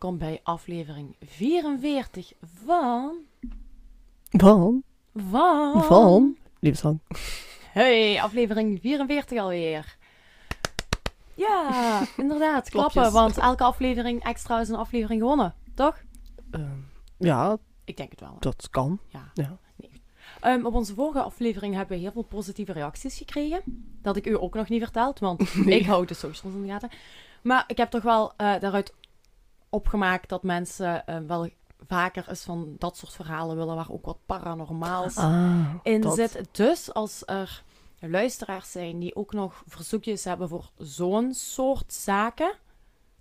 welkom bij aflevering 44 van... Van? Van... Van? Liefdeshang. Hey, aflevering 44 alweer. Ja, inderdaad, klappen, want elke aflevering extra is een aflevering gewonnen, toch? Ehm, ja, Ik denk het wel. dat kan. Ja. Ja. Ehm, op onze vorige aflevering hebben we heel veel positieve reacties gekregen. Dat ik u ook nog niet verteld, want Nee. ik hou de socials in de gaten. Maar ik heb toch wel eh, daaruit opgemaakt dat mensen eh, wel vaker eens van dat soort verhalen willen, waar ook wat paranormaals Ah, in dat. zit. Dus als er luisteraars zijn die ook nog verzoekjes hebben voor zo'n soort zaken,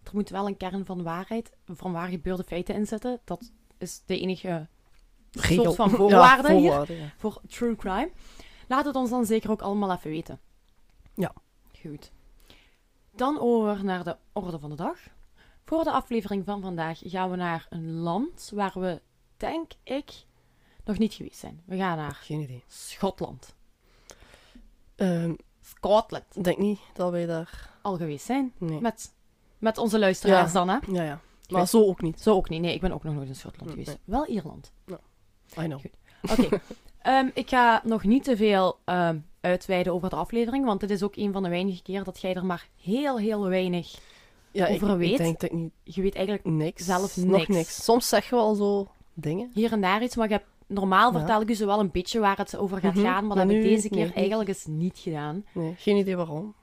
er moet wel een kern van waarheid, van waar gebeurde feiten in zitten. Dat is de enige Regel. soort van Ja, voorwaarde hier voorwaarde, ja. voor true crime. Laat het ons dan zeker ook allemaal even weten. Ja. Goed. Dan over naar de orde van de dag. Voor de aflevering van vandaag gaan we naar een land waar we, denk ik, nog niet geweest zijn. We gaan naar Geen idee. Schotland. Ehm, Scotland. Ik denk niet dat wij daar... Al geweest zijn. Nee. Met, met onze luisteraars Ja. dan, hè? Ja, ja. Maar zo ook niet. Zo ook niet. Nee, ik ben ook nog nooit in Schotland Nee. geweest. Wel Ierland. I know. Oké. Ehm, ik ga nog niet te veel ehm, uitweiden over de aflevering, want het is ook een van de weinige keer dat jij er maar heel, heel weinig... Ja, Over ik weet. denk dat ik niet... Je weet eigenlijk Niks. Zelf Nog niks. niks. Soms zeg je wel zo dingen. hier en daar iets, maar heb, normaal Ja. vertel ik u zo wel een beetje waar het over gaat Mhm, gaan, maar maar dat heb ik deze keer eigenlijk eens niet gedaan. Nee, geen idee waarom.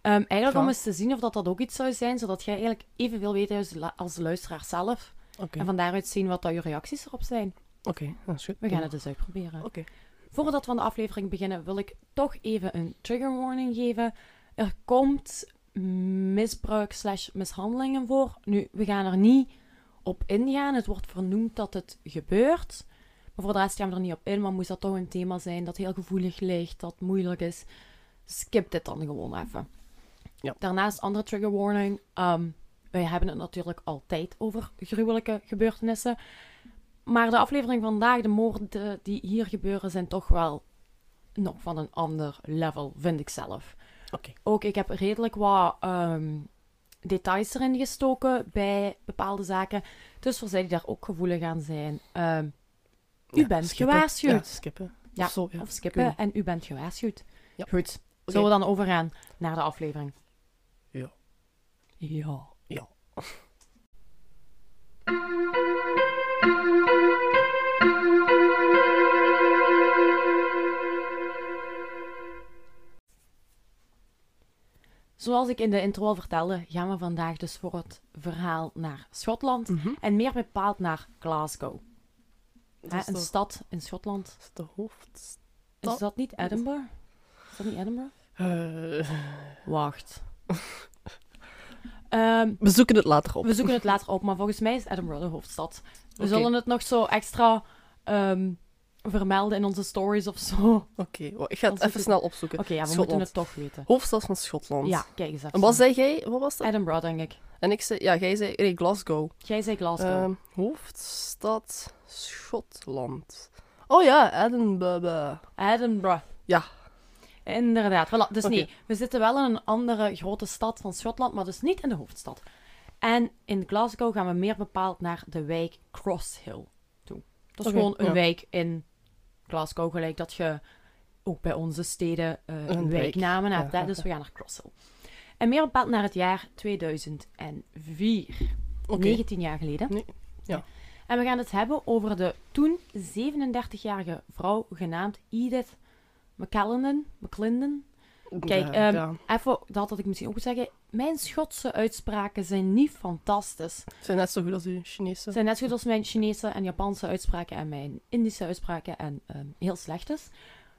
Ehm, eigenlijk om eens te zien of dat, dat ook iets zou zijn, zodat jij eigenlijk evenveel weet als, de- als de luisteraar zelf. En van daaruit zien wat dat je reacties erop zijn. Oké, dat is goed. We gaan het dus uitproberen. Oké. Voordat we aan de aflevering beginnen, wil ik toch even een trigger warning geven. Er komt misbruik slash mishandelingen voor. Nu, we gaan er niet op ingaan. Het wordt vernoemd dat het gebeurt. Maar voor de rest gaan we er niet op in. Maar moest dat toch een thema zijn dat heel gevoelig ligt, dat moeilijk is, skip dit dan gewoon even. Ja. Daarnaast, andere trigger warning. ehm, wij hebben het natuurlijk altijd over gruwelijke gebeurtenissen. Maar de aflevering van vandaag, de moorden die hier gebeuren, zijn toch wel nog van een ander level, vind ik zelf. Ook, ik heb redelijk wat ehm, details erin gestoken bij bepaalde zaken. Dus voor zij die daar ook gevoelig aan zijn, ehm, u Ja, bent skippen. gewaarschuwd. Ja, skippen. Ja, Of zo, ja. Of skippen en u bent gewaarschuwd. Goed. Zullen we dan overgaan naar de aflevering? Ja. Ja. Ja. Zoals ik in de intro al vertelde, gaan we vandaag dus voor het verhaal naar Schotland. Mhm. En meer bepaald naar Glasgow. Hè, een stad in Schotland. is de hoofd... Is dat niet Edinburgh? Is dat niet Edinburgh? Eh, Wacht. Ehm, we zoeken het later op. we zoeken het later op, maar volgens mij is Edinburgh de hoofdstad. We zullen het nog zo extra ehm, vermelden in onze stories of zo. Oké, Oké, ik ga het even snel opzoeken. ja, we Schotland. moeten het toch weten. Hoofdstad van Schotland. Ja, kijk eens even. En wat zei jij? Wat was dat? Edinburgh, denk ik. En ik zei... Ja, jij zei... Nee, Glasgow. Jij zei Glasgow. Ehm, hoofdstad Schotland. Oh ja, Edinburgh. Edinburgh. Ja. Inderdaad. Voilà. Dus Oké. nee, we zitten wel in een andere grote stad van Schotland, maar dus niet in de hoofdstad. En in Glasgow gaan we meer bepaald naar de wijk Crosshill toe. Dat is Oké, gewoon een ja. wijk in Glasgow, gelijk dat je ook bij onze steden eh, Een wijk. wijknamen hebt. Ja, Dus we gaan naar Crosshill. En meer bepaald naar het jaar 2004. Oké. 19 jaar geleden. Nee, ja. En we gaan het hebben over de toen 37-jarige vrouw genaamd Edith McCallenden. McClinden. Kijk, Ja, ehm, ja. Even, dat had ik misschien ook moet zeggen. Mijn Schotse uitspraken zijn niet fantastisch. Ze zijn net zo goed als uw Chinese. Ze zijn net zo goed als mijn Chinese en Japanse uitspraken en mijn Indische uitspraken en ehm, heel slecht is.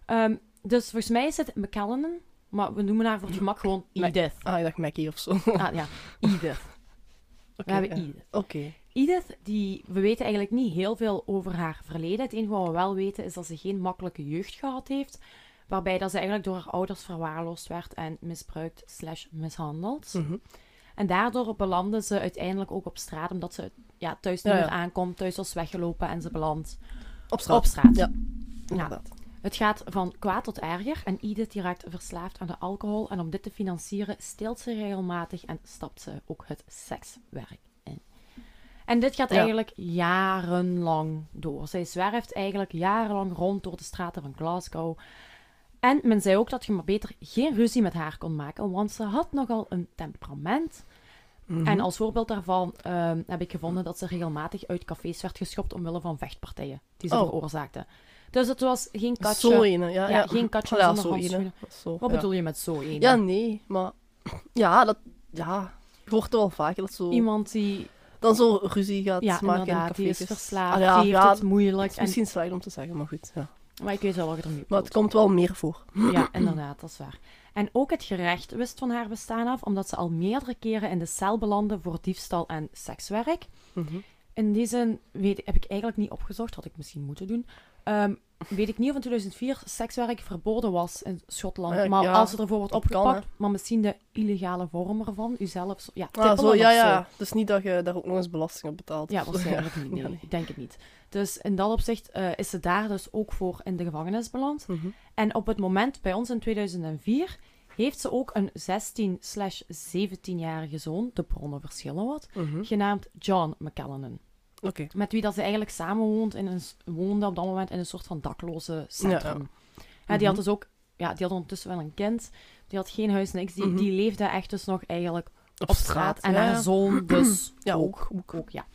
Ehm, dus volgens mij is het McCallenden, maar we noemen haar voor het gemak gewoon Edith. Ah, ik dacht Mackie of zo. Ah ja, Edith. Oké, We hebben ja. Edith. Oké. Edith, die, we weten eigenlijk niet heel veel over haar verleden. Het enige wat we wel weten is dat ze geen makkelijke jeugd gehad heeft. Waarbij dat ze eigenlijk door haar ouders verwaarloosd werd en misbruikt slash mishandeld. Mhm. En daardoor belandde ze uiteindelijk ook op straat, omdat ze ja, thuis niet Ja, ja. meer aankomt. Thuis was weggelopen en ze belandt Op straat. op straat. Ja, inderdaad. Het gaat van kwaad tot erger en Edith die raakt verslaafd aan de alcohol. En om dit te financieren steelt ze regelmatig en stapt ze ook het sekswerk in. En dit gaat Ja. eigenlijk jarenlang door. Zij zwerft eigenlijk jarenlang rond door de straten van Glasgow. En men zei ook dat je maar beter geen ruzie met haar kon maken, want ze had nogal een temperament. Mhm. En als voorbeeld daarvan ehm, heb ik gevonden dat ze regelmatig uit cafés werd geschopt omwille van vechtpartijen die ze Oh. veroorzaakte. Dus het was geen katje. Zo ene, ja. Ja, ja. geen katje Ja, zo ene. Zo, Wat bedoel je met zo een? Ja, nee, maar... Ja, dat... Ja, je hoort wel vaker dat zo... Iemand die, Dan zo ruzie gaat maken in inderdaad, die is verslaafd, Ah, ja, die heeft ja, het moeilijk. Het is En, misschien slecht om te zeggen, maar goed. Ja. Maar ik weet wel wat je ermee Maar het komt wel meer voor. Ja, inderdaad, dat is waar. En ook het gerecht wist van haar bestaan af, omdat ze al meerdere keren in de cel belandde voor diefstal en sekswerk. Mhm. In die zin weet, heb ik eigenlijk niet opgezocht, had ik misschien moeten doen. Ehm, weet ik niet of in 2004 sekswerk verboden was in Schotland. Ja, maar ja, als ze ervoor wordt kan, opgepakt, maar misschien de illegale vorm ervan, uzelf, ja, Ah, zo, ja, zo. ja. Dus niet dat je daar ook nog eens belasting op betaalt. Ja, waarschijnlijk niet. Nee, Ja, nee. ik denk het niet. Dus in dat opzicht eh, is ze daar dus ook voor in de gevangenis beland. Mhm. En op het moment bij ons in 2004 heeft ze ook een 16-17-jarige zoon, de bronnen verschillen wat, Mhm. genaamd John McCallanan. Met wie dat ze eigenlijk samenwoont in een, woonde op dat moment in een soort van dakloze centrum. Ja, die had Mhm. dus ook, ja, die had ondertussen wel een kind, die had geen huis, niks. Die, Mhm. die leefde echt dus nog eigenlijk Op, op straat. En ja, haar zoon dus Ja, ook. ook. ook, ja.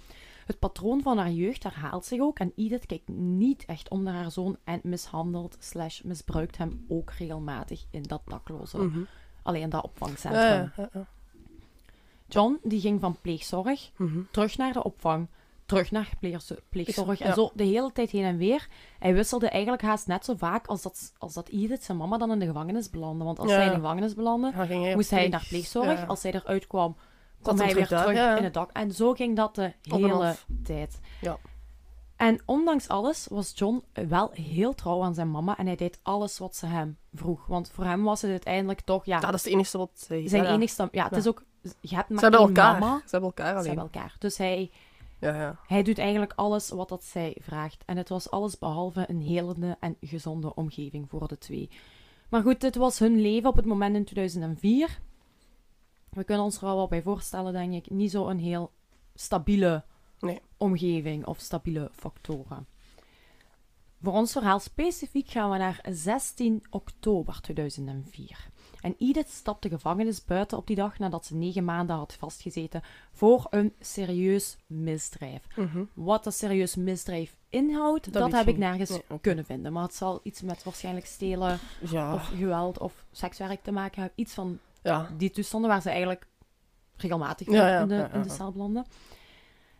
Het patroon van haar jeugd herhaalt zich ook en Edith kijkt niet echt om naar haar zoon en mishandelt slash misbruikt hem ook regelmatig in dat dakloze, Mhm. alleen in dat opvangcentrum. John die ging van pleegzorg Mhm. terug naar de opvang, terug naar pleegz- pleegzorg en zo de hele tijd heen en weer. Hij wisselde eigenlijk haast net zo vaak als dat, als dat Edith zijn mama dan in de gevangenis belandde. Want als zij in de gevangenis belandde, hij moest hij naar pleegzorg. Als hij eruit kwam, kwam hij weer terug in het dak. En zo ging dat de hele tijd. Ja. En ondanks alles was John wel heel trouw aan zijn mama en hij deed alles wat ze hem vroeg. Want voor hem was het uiteindelijk toch, ja, dat is het enige wat zij... zijn ja, enigste... Ja, het Ja. is ook... Je hebt maar Ze hebben elkaar. mama. Ze hebben elkaar Ze alleen. hebben elkaar. Dus hij, Ja, ja. hij doet eigenlijk alles wat dat zij vraagt. En het was alles behalve een helende en gezonde omgeving voor de twee. Maar goed, dit was hun leven op het moment in 2004. We kunnen ons er wel wat bij voorstellen, denk ik. Niet zo een heel stabiele Nee. omgeving of stabiele factoren. Voor ons verhaal specifiek gaan we naar 16 oktober 2004. En Edith stapt de gevangenis buiten op die dag nadat ze negen maanden had vastgezeten voor een serieus misdrijf. Mhm. Wat dat serieus misdrijf inhoudt, dat, heb ik nergens Nee, kunnen vinden. Maar het zal iets met waarschijnlijk stelen Ja. of geweld of sekswerk te maken hebben. Iets van ja. die toestanden waar ze eigenlijk regelmatig Ja, in, de, in de cel belanden.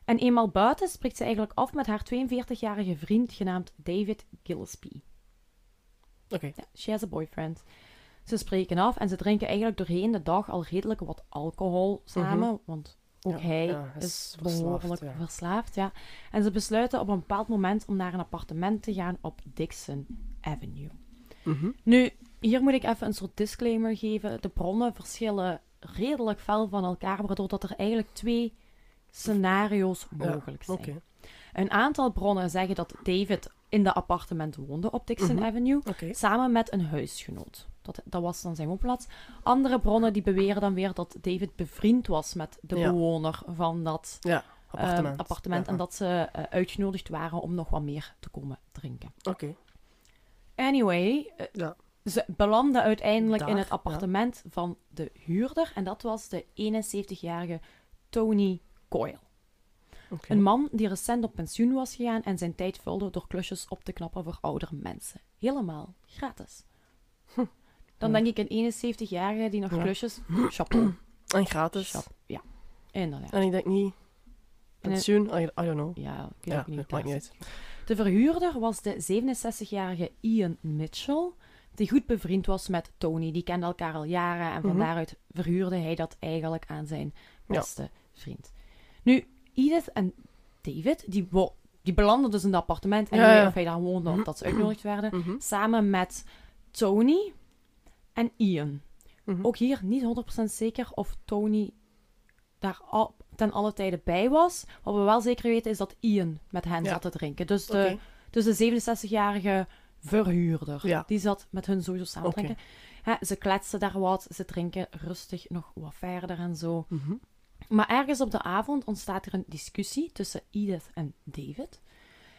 En eenmaal buiten spreekt ze eigenlijk af met haar 42-jarige vriend genaamd David Gillespie. Oké. Ja, she has a boyfriend. Ze spreken af en ze drinken eigenlijk doorheen de dag al redelijk wat alcohol samen, want ook Mhm. Ja, hij ja, is, verslaafd, behoorlijk ja. verslaafd. Ja. En ze besluiten op een bepaald moment om naar een appartement te gaan op Dixon Avenue. Mhm. Nu, hier moet ik even een soort disclaimer geven. De bronnen verschillen redelijk fel van elkaar, waardoor dat er eigenlijk twee scenario's mogelijk zijn. Een aantal bronnen zeggen dat David in de appartement woonde op Dixon Mhm. Avenue, samen met een huisgenoot. Dat, dat was dan zijn woonplaats. Andere bronnen die beweren dan weer dat David bevriend was met de Ja. bewoner van dat Ja, ehm, appartement. appartement Ja, en dat ze eh, uitgenodigd waren om nog wat meer te komen drinken. Oké. Anyway, eh, Ja. ze belanden uiteindelijk in het appartement van de huurder. En dat was de 71-jarige Tony Coyle. Een man die recent op pensioen was gegaan en zijn tijd vulde door klusjes op te knappen voor oudere mensen. Helemaal gratis. Dan Ja. denk ik een 71-jarige die nog Ja. klusjes... Chapeau. En gratis. Chap- Ja, inderdaad. En ik denk niet... En, Pensioen? I, I don't know. Ja, ik Ja, niet. maakt niet uit. De verhuurder was de 67-jarige Ian Mitchell, die goed bevriend was met Tony. Die kenden elkaar al jaren en van Mhm. daaruit verhuurde hij dat eigenlijk aan zijn Ja. beste vriend. Nu, Edith en David, die, wo- die belanden dus in het appartement. En Ja, ik weet ja. of hij daar woonde of dat ze uitgenodigd werden. Mhm. Samen met Tony en Ian. Mhm. Ook hier niet 100% zeker of Tony daar al, ten alle tijde bij was. Wat we wel zeker weten is dat Ian met hen Ja. zat te drinken. Dus de, Oké. dus de 67-jarige verhuurder. Ja. Die zat met hun sowieso samen te Oké. drinken. Hè, ze kletsen daar wat, ze drinken rustig nog wat verder en zo. Mhm. Maar ergens op de avond ontstaat er een discussie tussen Edith en David.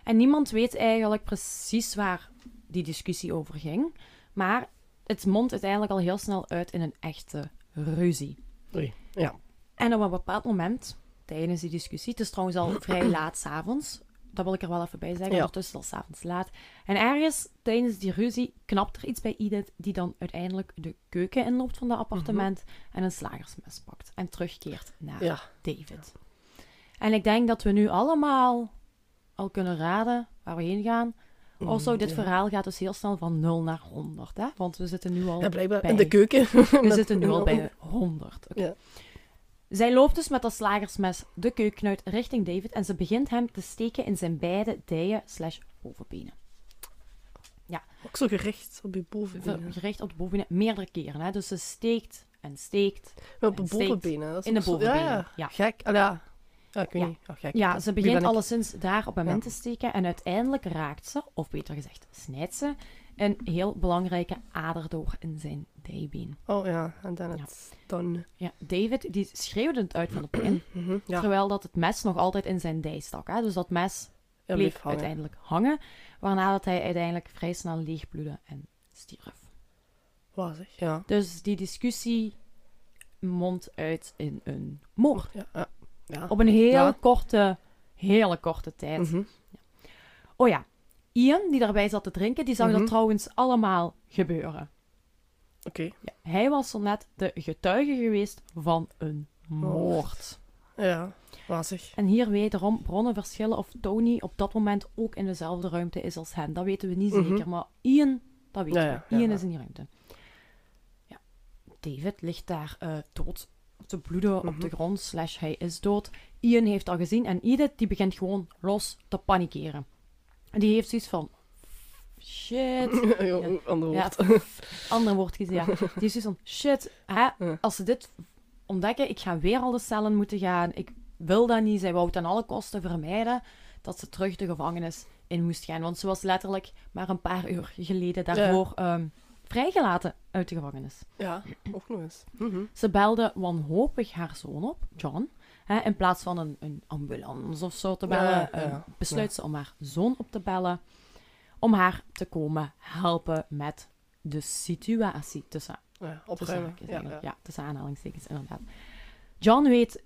En niemand weet eigenlijk precies waar die discussie over ging. Maar het mondt uiteindelijk al heel snel uit in een echte ruzie. Oei. Ja. En op een bepaald moment, tijdens die discussie, het is trouwens al vrij laat s'avonds, dat wil ik er wel even bij zeggen, Ja. ondertussen al s'avonds laat. En ergens tijdens die ruzie knapt er iets bij Edith, die dan uiteindelijk de keuken inloopt van dat appartement en een slagersmes pakt en terugkeert naar Ja. David. En ik denk dat we nu allemaal al kunnen raden waar we heen gaan. Also, dit ja. verhaal gaat dus heel snel van 0 naar 100, hè? Want we zitten nu al Ja, blijkbaar bij in de keuken. we zitten nu al bij 100. Oké. Ja. Zij loopt dus met dat slagersmes de keuken uit richting David en ze begint hem te steken in zijn beide dijen slash bovenbenen. Ook zo gericht op je bovenbenen. Gericht op de bovenbenen, meerdere keren. Hè? Dus ze steekt en steekt. Maar op de bovenbenen. Dat is in de zo- bovenbenen, Ja, ja. ja. Gek. Ah, ja. Ja, ik weet Ja. niet. Ja, gek. Ja, ze begint alleszins daar op hem Ja. in te steken en uiteindelijk raakt ze, of beter gezegd snijdt ze, een heel belangrijke ader door in zijn dijbeen. Oh ja, en dan het dan. Ja, David die schreeuwde het uit van de pijn, Mhm, Ja, terwijl dat het mes nog altijd in zijn dij stak. Hè? Dus dat mes bleef bleef hangen. uiteindelijk hangen, waarna dat hij uiteindelijk vrij snel leegbloedde en stierf. Waar zeg? Ja. Dus die discussie mondt uit in een moord. Ja, ja. ja. Op een heel korte, hele korte tijd. Mhm. Oh ja, Ian, die daarbij zat te drinken, die zag Mhm. dat trouwens allemaal gebeuren. Oké. Ja, hij was zo net de getuige geweest van een moord. Ja, waar zeg? En hier wederom bronnen verschillen of Tony op dat moment ook in dezelfde ruimte is als hen. Dat weten we niet Mhm. zeker, maar Ian, dat weten Ja, we. ja, Ian is in die ruimte. Ja. David ligt daar eh, dood te bloeden op Mhm. de grond, slash hij is dood. Ian heeft dat gezien en Edith die begint gewoon los te panikeren. En die heeft zoiets van, shit, ja. Ander ja, woord. ander woord kiezen, ja. Die is zoiets van, shit, hè, Ja. als ze dit ontdekken, ik ga weer al de cellen moeten gaan. Ik wil dat niet. Zij wou ten alle kosten vermijden dat ze terug de gevangenis in moest gaan. Want ze was letterlijk maar een paar uur geleden daarvoor ehm, vrijgelaten uit de gevangenis. Ja, ook nog eens. Mhm. Ze belde wanhopig haar zoon op, John. Hè, in plaats van een, een ambulance of zo te bellen, Ja, ja, eh, ja. besluit ze om haar zoon op te bellen. Om haar te komen helpen met de situatie tussen Ja, Tussen opruimen. Ja, ja. Ja, tussen aanhalingstekens, inderdaad. John weet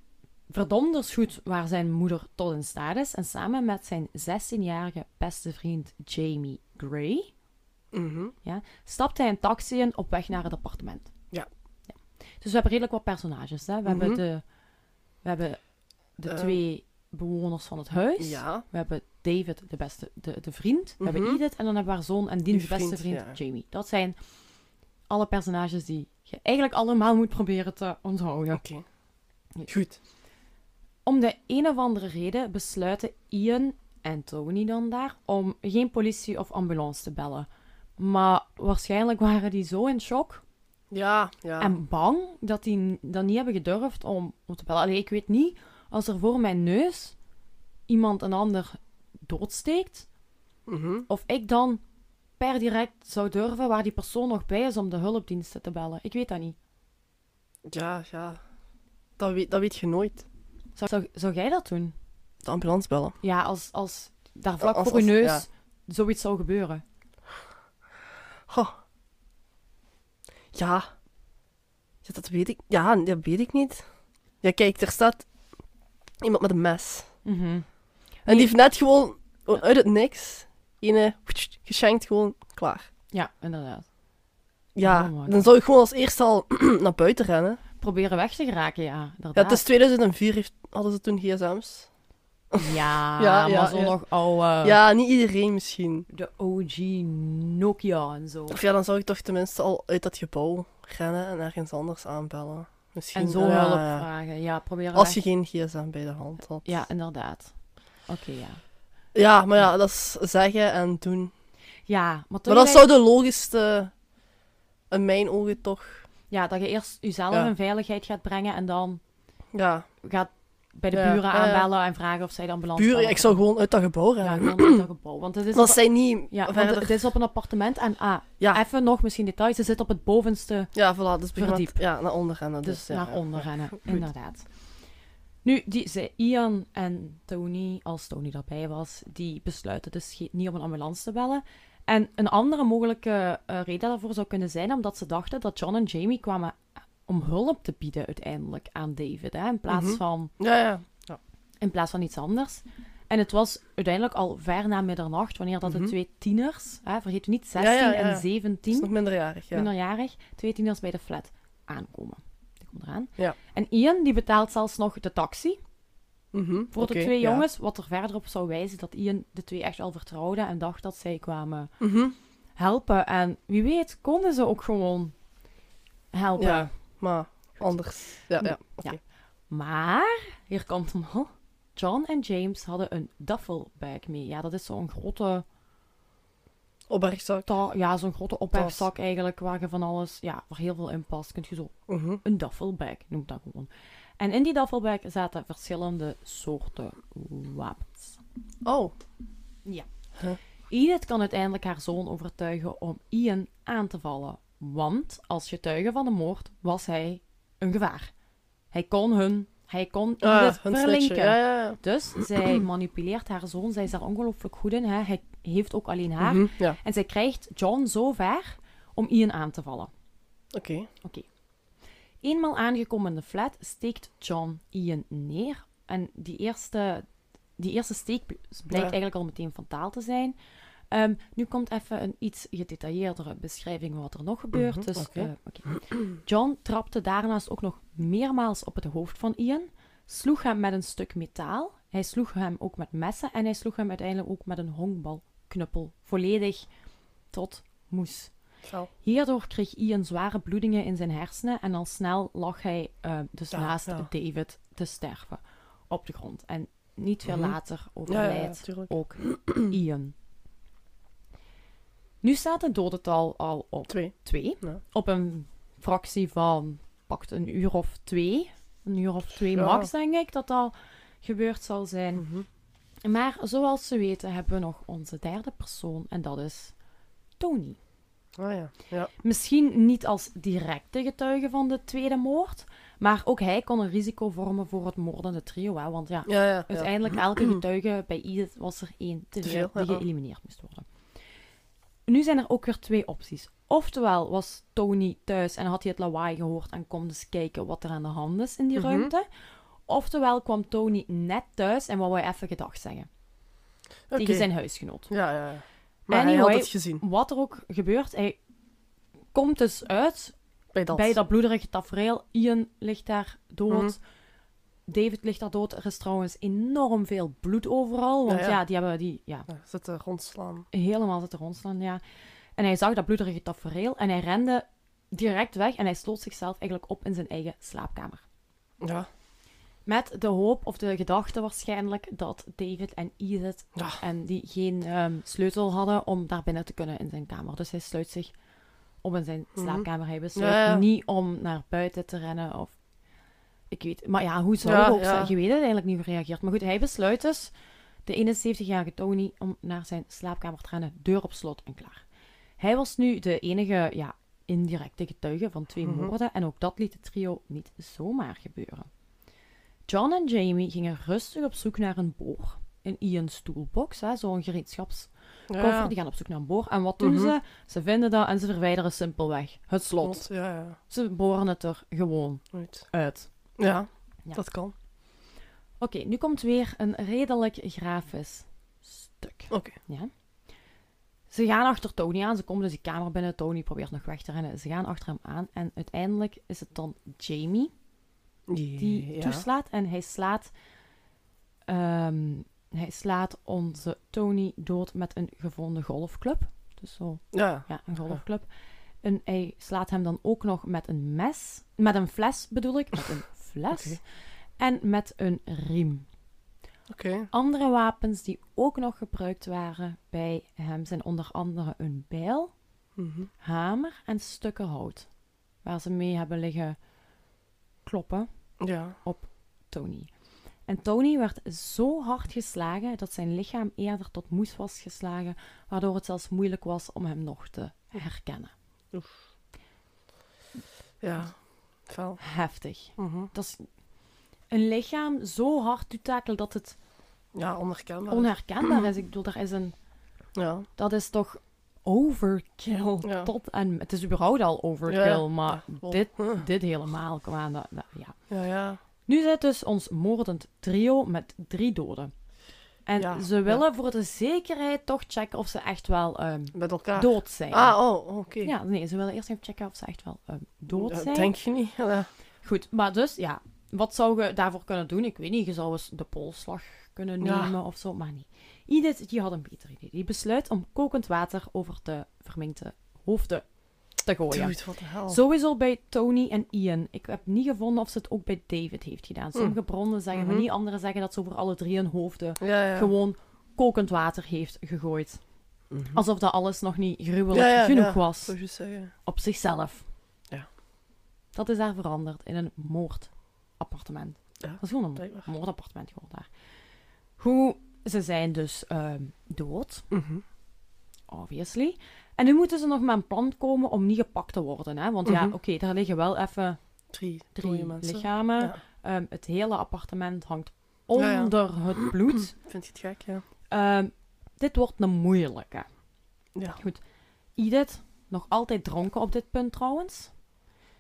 verdomders goed waar zijn moeder tot in staat is. En samen met zijn 16-jarige beste vriend Jamie Gray Mhm. stapt hij een taxi in op weg naar het appartement. Ja. Ja. Dus we hebben redelijk wat personages. Hè? We, hebben Mhm. de, we hebben de Eh. twee bewoners van het huis. Ja. We hebben David, de, beste, de, de vriend. We hebben Mhm. Edith en dan hebben we haar zoon en diens Die beste vriend, vriend, ja. Jamie. Dat zijn alle personages die je eigenlijk allemaal moet proberen te onthouden. Oké. Goed. Om de een of andere reden besluiten Ian en Tony dan daar om geen politie of ambulance te bellen. Maar waarschijnlijk waren die zo in shock Ja, ja. en bang dat die dan niet hebben gedurfd om, om te bellen. Allee, ik weet niet, als er voor mijn neus iemand een ander doodsteekt, Mhm. of ik dan per direct zou durven waar die persoon nog bij is om de hulpdiensten te bellen. Ik weet dat niet. Ja, ja. Dat weet, dat weet je nooit. Zou, zou, zou jij dat doen? De ambulance bellen. Ja, als, als daar vlak Als- voor je neus ja. zoiets zou gebeuren. Goh. Ja. ja. Dat weet ik. Ja, dat weet ik niet. Ja, kijk, er staat iemand met een mes. Mhm. En die heeft net gewoon gewoon uit het niks ene geschenkt gewoon klaar. Ja, inderdaad. Ja, Oh dan zou ik gewoon als eerste al naar buiten rennen. Proberen weg te geraken, ja. Ja, Inderdaad. het is 2004 heeft, hadden ze toen gsm's. Ja, Ja, ja, maar zo ja. nog oude... Ja, niet iedereen misschien. De OG Nokia en zo. Of ja, dan zou ik toch tenminste al uit dat gebouw rennen en ergens anders aanbellen. Misschien. En zo hulp ja. vragen. Ja, proberen Als je geen gsm bij de hand had. Ja, inderdaad. Oké, ja. Ja, maar ja, dat is zeggen en doen. Ja, maar dat zou de logischste, in mijn ogen toch, Ja, dat je eerst jezelf in veiligheid gaat brengen en dan ja, gaat bij de Ja, buren ja, ja. aanbellen en vragen of zij de ambulance buren, ik zou gewoon uit dat gebouw Ja, rennen. gewoon uit dat gebouw. Want het is, Dat op, zijn niet ja, want het is op een appartement en ah, Ja. even nog misschien details. Ze zit op het bovenste, Ja, voilà, dus met- Verdiep. Ja, naar onder rennen. dus Dus, ja, naar ja, onder ja. rennen. Inderdaad. Nu, die, zij, Ian en Tony, als Tony daarbij was, die besluiten dus niet om een ambulance te bellen. En een andere mogelijke eh, reden daarvoor zou kunnen zijn omdat ze dachten dat John en Jamie kwamen om hulp te bieden uiteindelijk aan David, hè, in, plaats Mhm. van, Ja, ja. in plaats van iets anders. En het was uiteindelijk al ver na middernacht, wanneer dat Mhm. de twee tieners, hè, vergeet u niet, Ja, 16 ja, ja. en Het is 17, nog minderjarig, ja. minderjarig, twee tieners bij de flat aankomen. Die komt eraan. Ja. En Ian die betaalt zelfs nog de taxi Mhm, voor de twee ja. jongens, wat er verder op zou wijzen dat Ian de twee echt wel vertrouwde en dacht dat zij kwamen Mhm. helpen. En wie weet konden ze ook gewoon helpen. Ja, maar anders. Ja, ja. oké. Ja. Maar, hier komt hem al. John en James hadden een duffelbag mee. Ja, dat is zo'n grote, Opbergzak. ta- ja, zo'n grote ophefzak eigenlijk, waar je van alles, ja, waar heel veel in past. Kun je zo Mhm. een duffelbag, noem dat gewoon. En in die duffelbag zaten verschillende soorten wapens. Oh. Edith kan uiteindelijk haar zoon overtuigen om Ian aan te vallen. Want als getuige van de moord was hij een gevaar. Hij kon hun, hij kon Ah, verlinken. Ja, ja. Dus zij manipuleert haar zoon. Zij is daar ongelooflijk goed in. Hè? Hij heeft ook alleen haar. Mhm, En zij krijgt John zo ver om Ian aan te vallen. oké. Eenmaal aangekomen in de flat steekt John Ian neer. En die eerste, die eerste steek bl- blijkt eigenlijk al meteen fataal te zijn. Ehm, nu komt even een iets gedetailleerdere beschrijving van wat er nog gebeurt. Mhm, dus, eh. John trapte daarnaast ook nog meermaals op het hoofd van Ian, sloeg hem met een stuk metaal, hij sloeg hem ook met messen en hij sloeg hem uiteindelijk ook met een honkbalknuppel, volledig tot moes. Fel. Hierdoor kreeg Ian zware bloedingen in zijn hersenen en al snel lag hij eh, dus Ja, naast ja. David te sterven op de grond. En niet veel Mhm. later ja, overlijdt ook Ian. Nu staat het dodental al op Twee. twee. Ja. Op een fractie van pakt een uur of twee. Een uur of twee Ja. max, denk ik, dat al gebeurd zal zijn. Mhm. Maar zoals ze weten hebben we nog onze derde persoon en dat is Tony. Ah ja. Ja. Misschien niet als directe getuige van de tweede moord, maar ook hij kon een risico vormen voor het moordende trio. Hè? Want ja, Ja, uiteindelijk elke getuige bij Edith was er één te veel die geëlimineerd moest worden. Nu zijn er ook weer twee opties. Oftewel was Tony thuis en had hij het lawaai gehoord en kon dus kijken wat er aan de hand is in die Mhm. ruimte. Oftewel kwam Tony net thuis en wou hij even gedag zeggen tegen zijn huisgenoot. Ja, ja, ja. Maar hij Anyway, had het gezien. Wat er ook gebeurt, hij komt dus uit Bij dat. bij dat bloederige tafereel. Ian ligt daar dood. Mhm. David ligt daar dood. Er is trouwens enorm veel bloed overal. Want Ja, ja, ja. die hebben die ja, Ja, zitten rondslaan. helemaal zitten rondslaan. Ja. En hij zag dat bloederige tafereel en hij rende direct weg en hij sloot zichzelf eigenlijk op in zijn eigen slaapkamer. Ja. Met de hoop of de gedachte waarschijnlijk dat David en Edith Ja. en die geen ehm, sleutel hadden om daar binnen te kunnen in zijn kamer. Dus hij sluit zich op in zijn Mhm. slaapkamer. Hij besluit Ja, ja. niet om naar buiten te rennen of... Ik weet... Maar ja, hoe zou Ja, ook ja. zijn? Je weet het eigenlijk niet hoe reageert. Maar goed, hij besluit dus, de 71-jarige Tony, om naar zijn slaapkamer te rennen. Deur op slot en klaar. Hij was nu de enige, ja, indirecte getuige van twee Mhm. moorden. En ook dat liet het trio niet zomaar gebeuren. John en Jamie gingen rustig op zoek naar een boor. In Ian's toolbox, hè, zo'n gereedschapskoffer. Ja. Die gaan op zoek naar een boor. En wat doen Mhm. ze? Ze vinden dat en ze verwijderen simpelweg het slot. Ja, ja. Ze boren het er gewoon uit. Ja, Ja. dat kan. Oké, nu komt weer een redelijk grafisch stuk. Oké. Ja. Ze gaan achter Tony aan. Ze komen dus die kamer binnen. Tony probeert nog weg te rennen. Ze gaan achter hem aan. En uiteindelijk is het dan Jamie die ja. toeslaat. En hij slaat, ehm, hij slaat onze Tony dood met een gevonden golfclub. Dus zo, Ja. ja, een golfclub. En hij slaat hem dan ook nog met een mes. Met een fles bedoel ik. Met een fles. En met een riem. Oké. Andere wapens die ook nog gebruikt waren bij hem zijn onder andere een bijl, Mhm. hamer en stukken hout. Waar ze mee hebben liggen kloppen Ja. Tony. En Tony werd zo hard geslagen dat zijn lichaam eerder tot moes was geslagen, waardoor het zelfs moeilijk was om hem nog te herkennen. Ja. Heftig. Mhm. Dat is... een lichaam zo hard toetakelt dat het Ja, onherkenbaar. onherkenbaar is. Ik bedoel, daar is een, ja. dat is toch overkill Ja. tot en... Het is überhaupt al overkill, Ja, maar dit, dit helemaal, kom aan. Dat, dat- ja. Ja, ja. Nu zit dus ons moordend trio met drie doden. En Ja, ze ja. willen voor de zekerheid toch checken of ze echt wel ehm, Met elkaar. dood zijn. Ah, oh, oké. Ja, nee, ze willen eerst even checken of ze echt wel ehm, dood zijn. Denk je niet? Ja. Goed, maar dus, ja, wat zou je daarvoor kunnen doen? Ik weet niet, je zou eens de polsslag kunnen nemen of zo, maar niet. Edith, die had een beter idee. Die besluit om kokend water over de verminkte hoofden te gooien. Dude. Sowieso bij Tony en Ian. Ik heb niet gevonden of ze het ook bij David heeft gedaan. Sommige bronnen zeggen van Mhm. niet, anderen zeggen dat ze over alle drie hun hoofden Ja, ja. gewoon kokend water heeft gegooid. Mhm. Alsof dat alles nog niet gruwelijk Ja, genoeg was op zichzelf. Ja. Dat is daar veranderd in een moordappartement. Dat is gewoon een blijkbaar. moordappartement geworden daar. Hoe, ze zijn dus ehm, dood, Mhm. obviously. En nu moeten ze nog met een plan komen om niet gepakt te worden. Hè? Want ja, Mhm. oké, daar liggen wel even Drie, drie mensen. lichamen. Ehm, het hele appartement hangt ja. onder het bloed. Vind je het gek, ja? Ehm, dit wordt een moeilijke. Ja. Edith, nog altijd dronken op dit punt trouwens,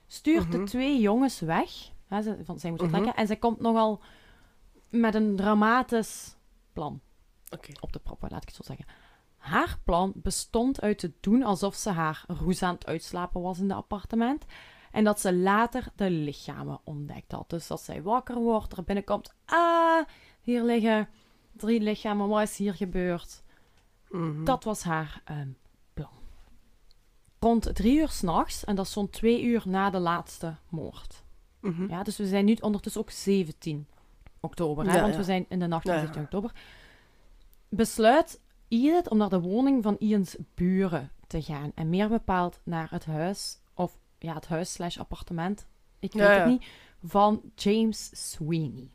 stuurt de Mhm. twee jongens weg. Hè, ze, van, zij moet Mhm. vertrekken. En zij komt nogal met een dramatisch plan Oké. op de proppen, laat ik het zo zeggen. Haar plan bestond uit te doen alsof ze haar roes aan het uitslapen was in het appartement. En dat ze later de lichamen ontdekt had. Dus dat zij wakker wordt, er binnenkomt. Ah, hier liggen drie lichamen. Wat is hier gebeurd? Mhm. Dat was haar ehm, plan. Rond drie uur s'nachts, en dat is zo'n twee uur na de laatste moord. Mhm. Ja, dus we zijn nu ondertussen ook 17 oktober, hè, Ja, want ja. we zijn in de nacht van Ja, ja. 17 oktober. Besluit Edith om naar de woning van Ian's buren te gaan. En meer bepaald naar het huis, of ja, het huis slash appartement, ik weet Ja, het niet, van James Sweeney.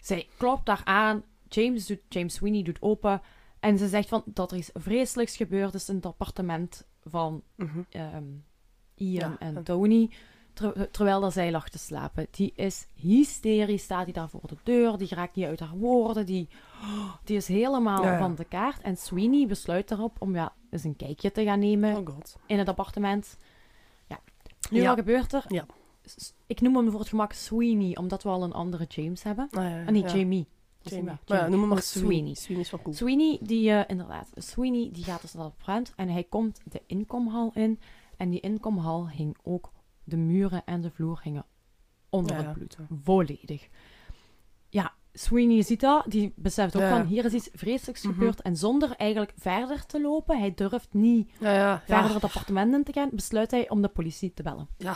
Zij klopt daar aan, James, doet, James Sweeney doet open en ze zegt van dat er iets vreselijks gebeurd is in het appartement van Mhm. ehm, Ian Ja, en en- Tony. Ter- terwijl dat zij lag te slapen. Die is hysterisch, staat hij daar voor de deur. Die raakt niet uit haar woorden. Die, die is helemaal Ja, ja. van de kaart. En Sweeney besluit erop om ja, eens een kijkje te gaan nemen Oh god. in het appartement. Ja. Nu, Ja. wat gebeurt er? Ja. Ik noem hem voor het gemak Sweeney, omdat we al een andere James hebben. Ah, Ah, nee, ja. Jamie. Jamie. niet. Maar ja, noem hem maar Oh, Sweeney. Sweeney is wel cool. Sweeney, die eh, inderdaad, Sweeney die gaat dus naar het brand en hij komt de inkomhal in. En die inkomhal hing ook, de muren en de vloer hingen onder Ja, het bloed. Volledig. Ja, Sweeney ziet dat, die beseft ook Ja. van, hier is iets vreselijks Mhm. gebeurd. En zonder eigenlijk verder te lopen, hij durft niet Ja, verder het appartement in te gaan, besluit hij om de politie te bellen. ja.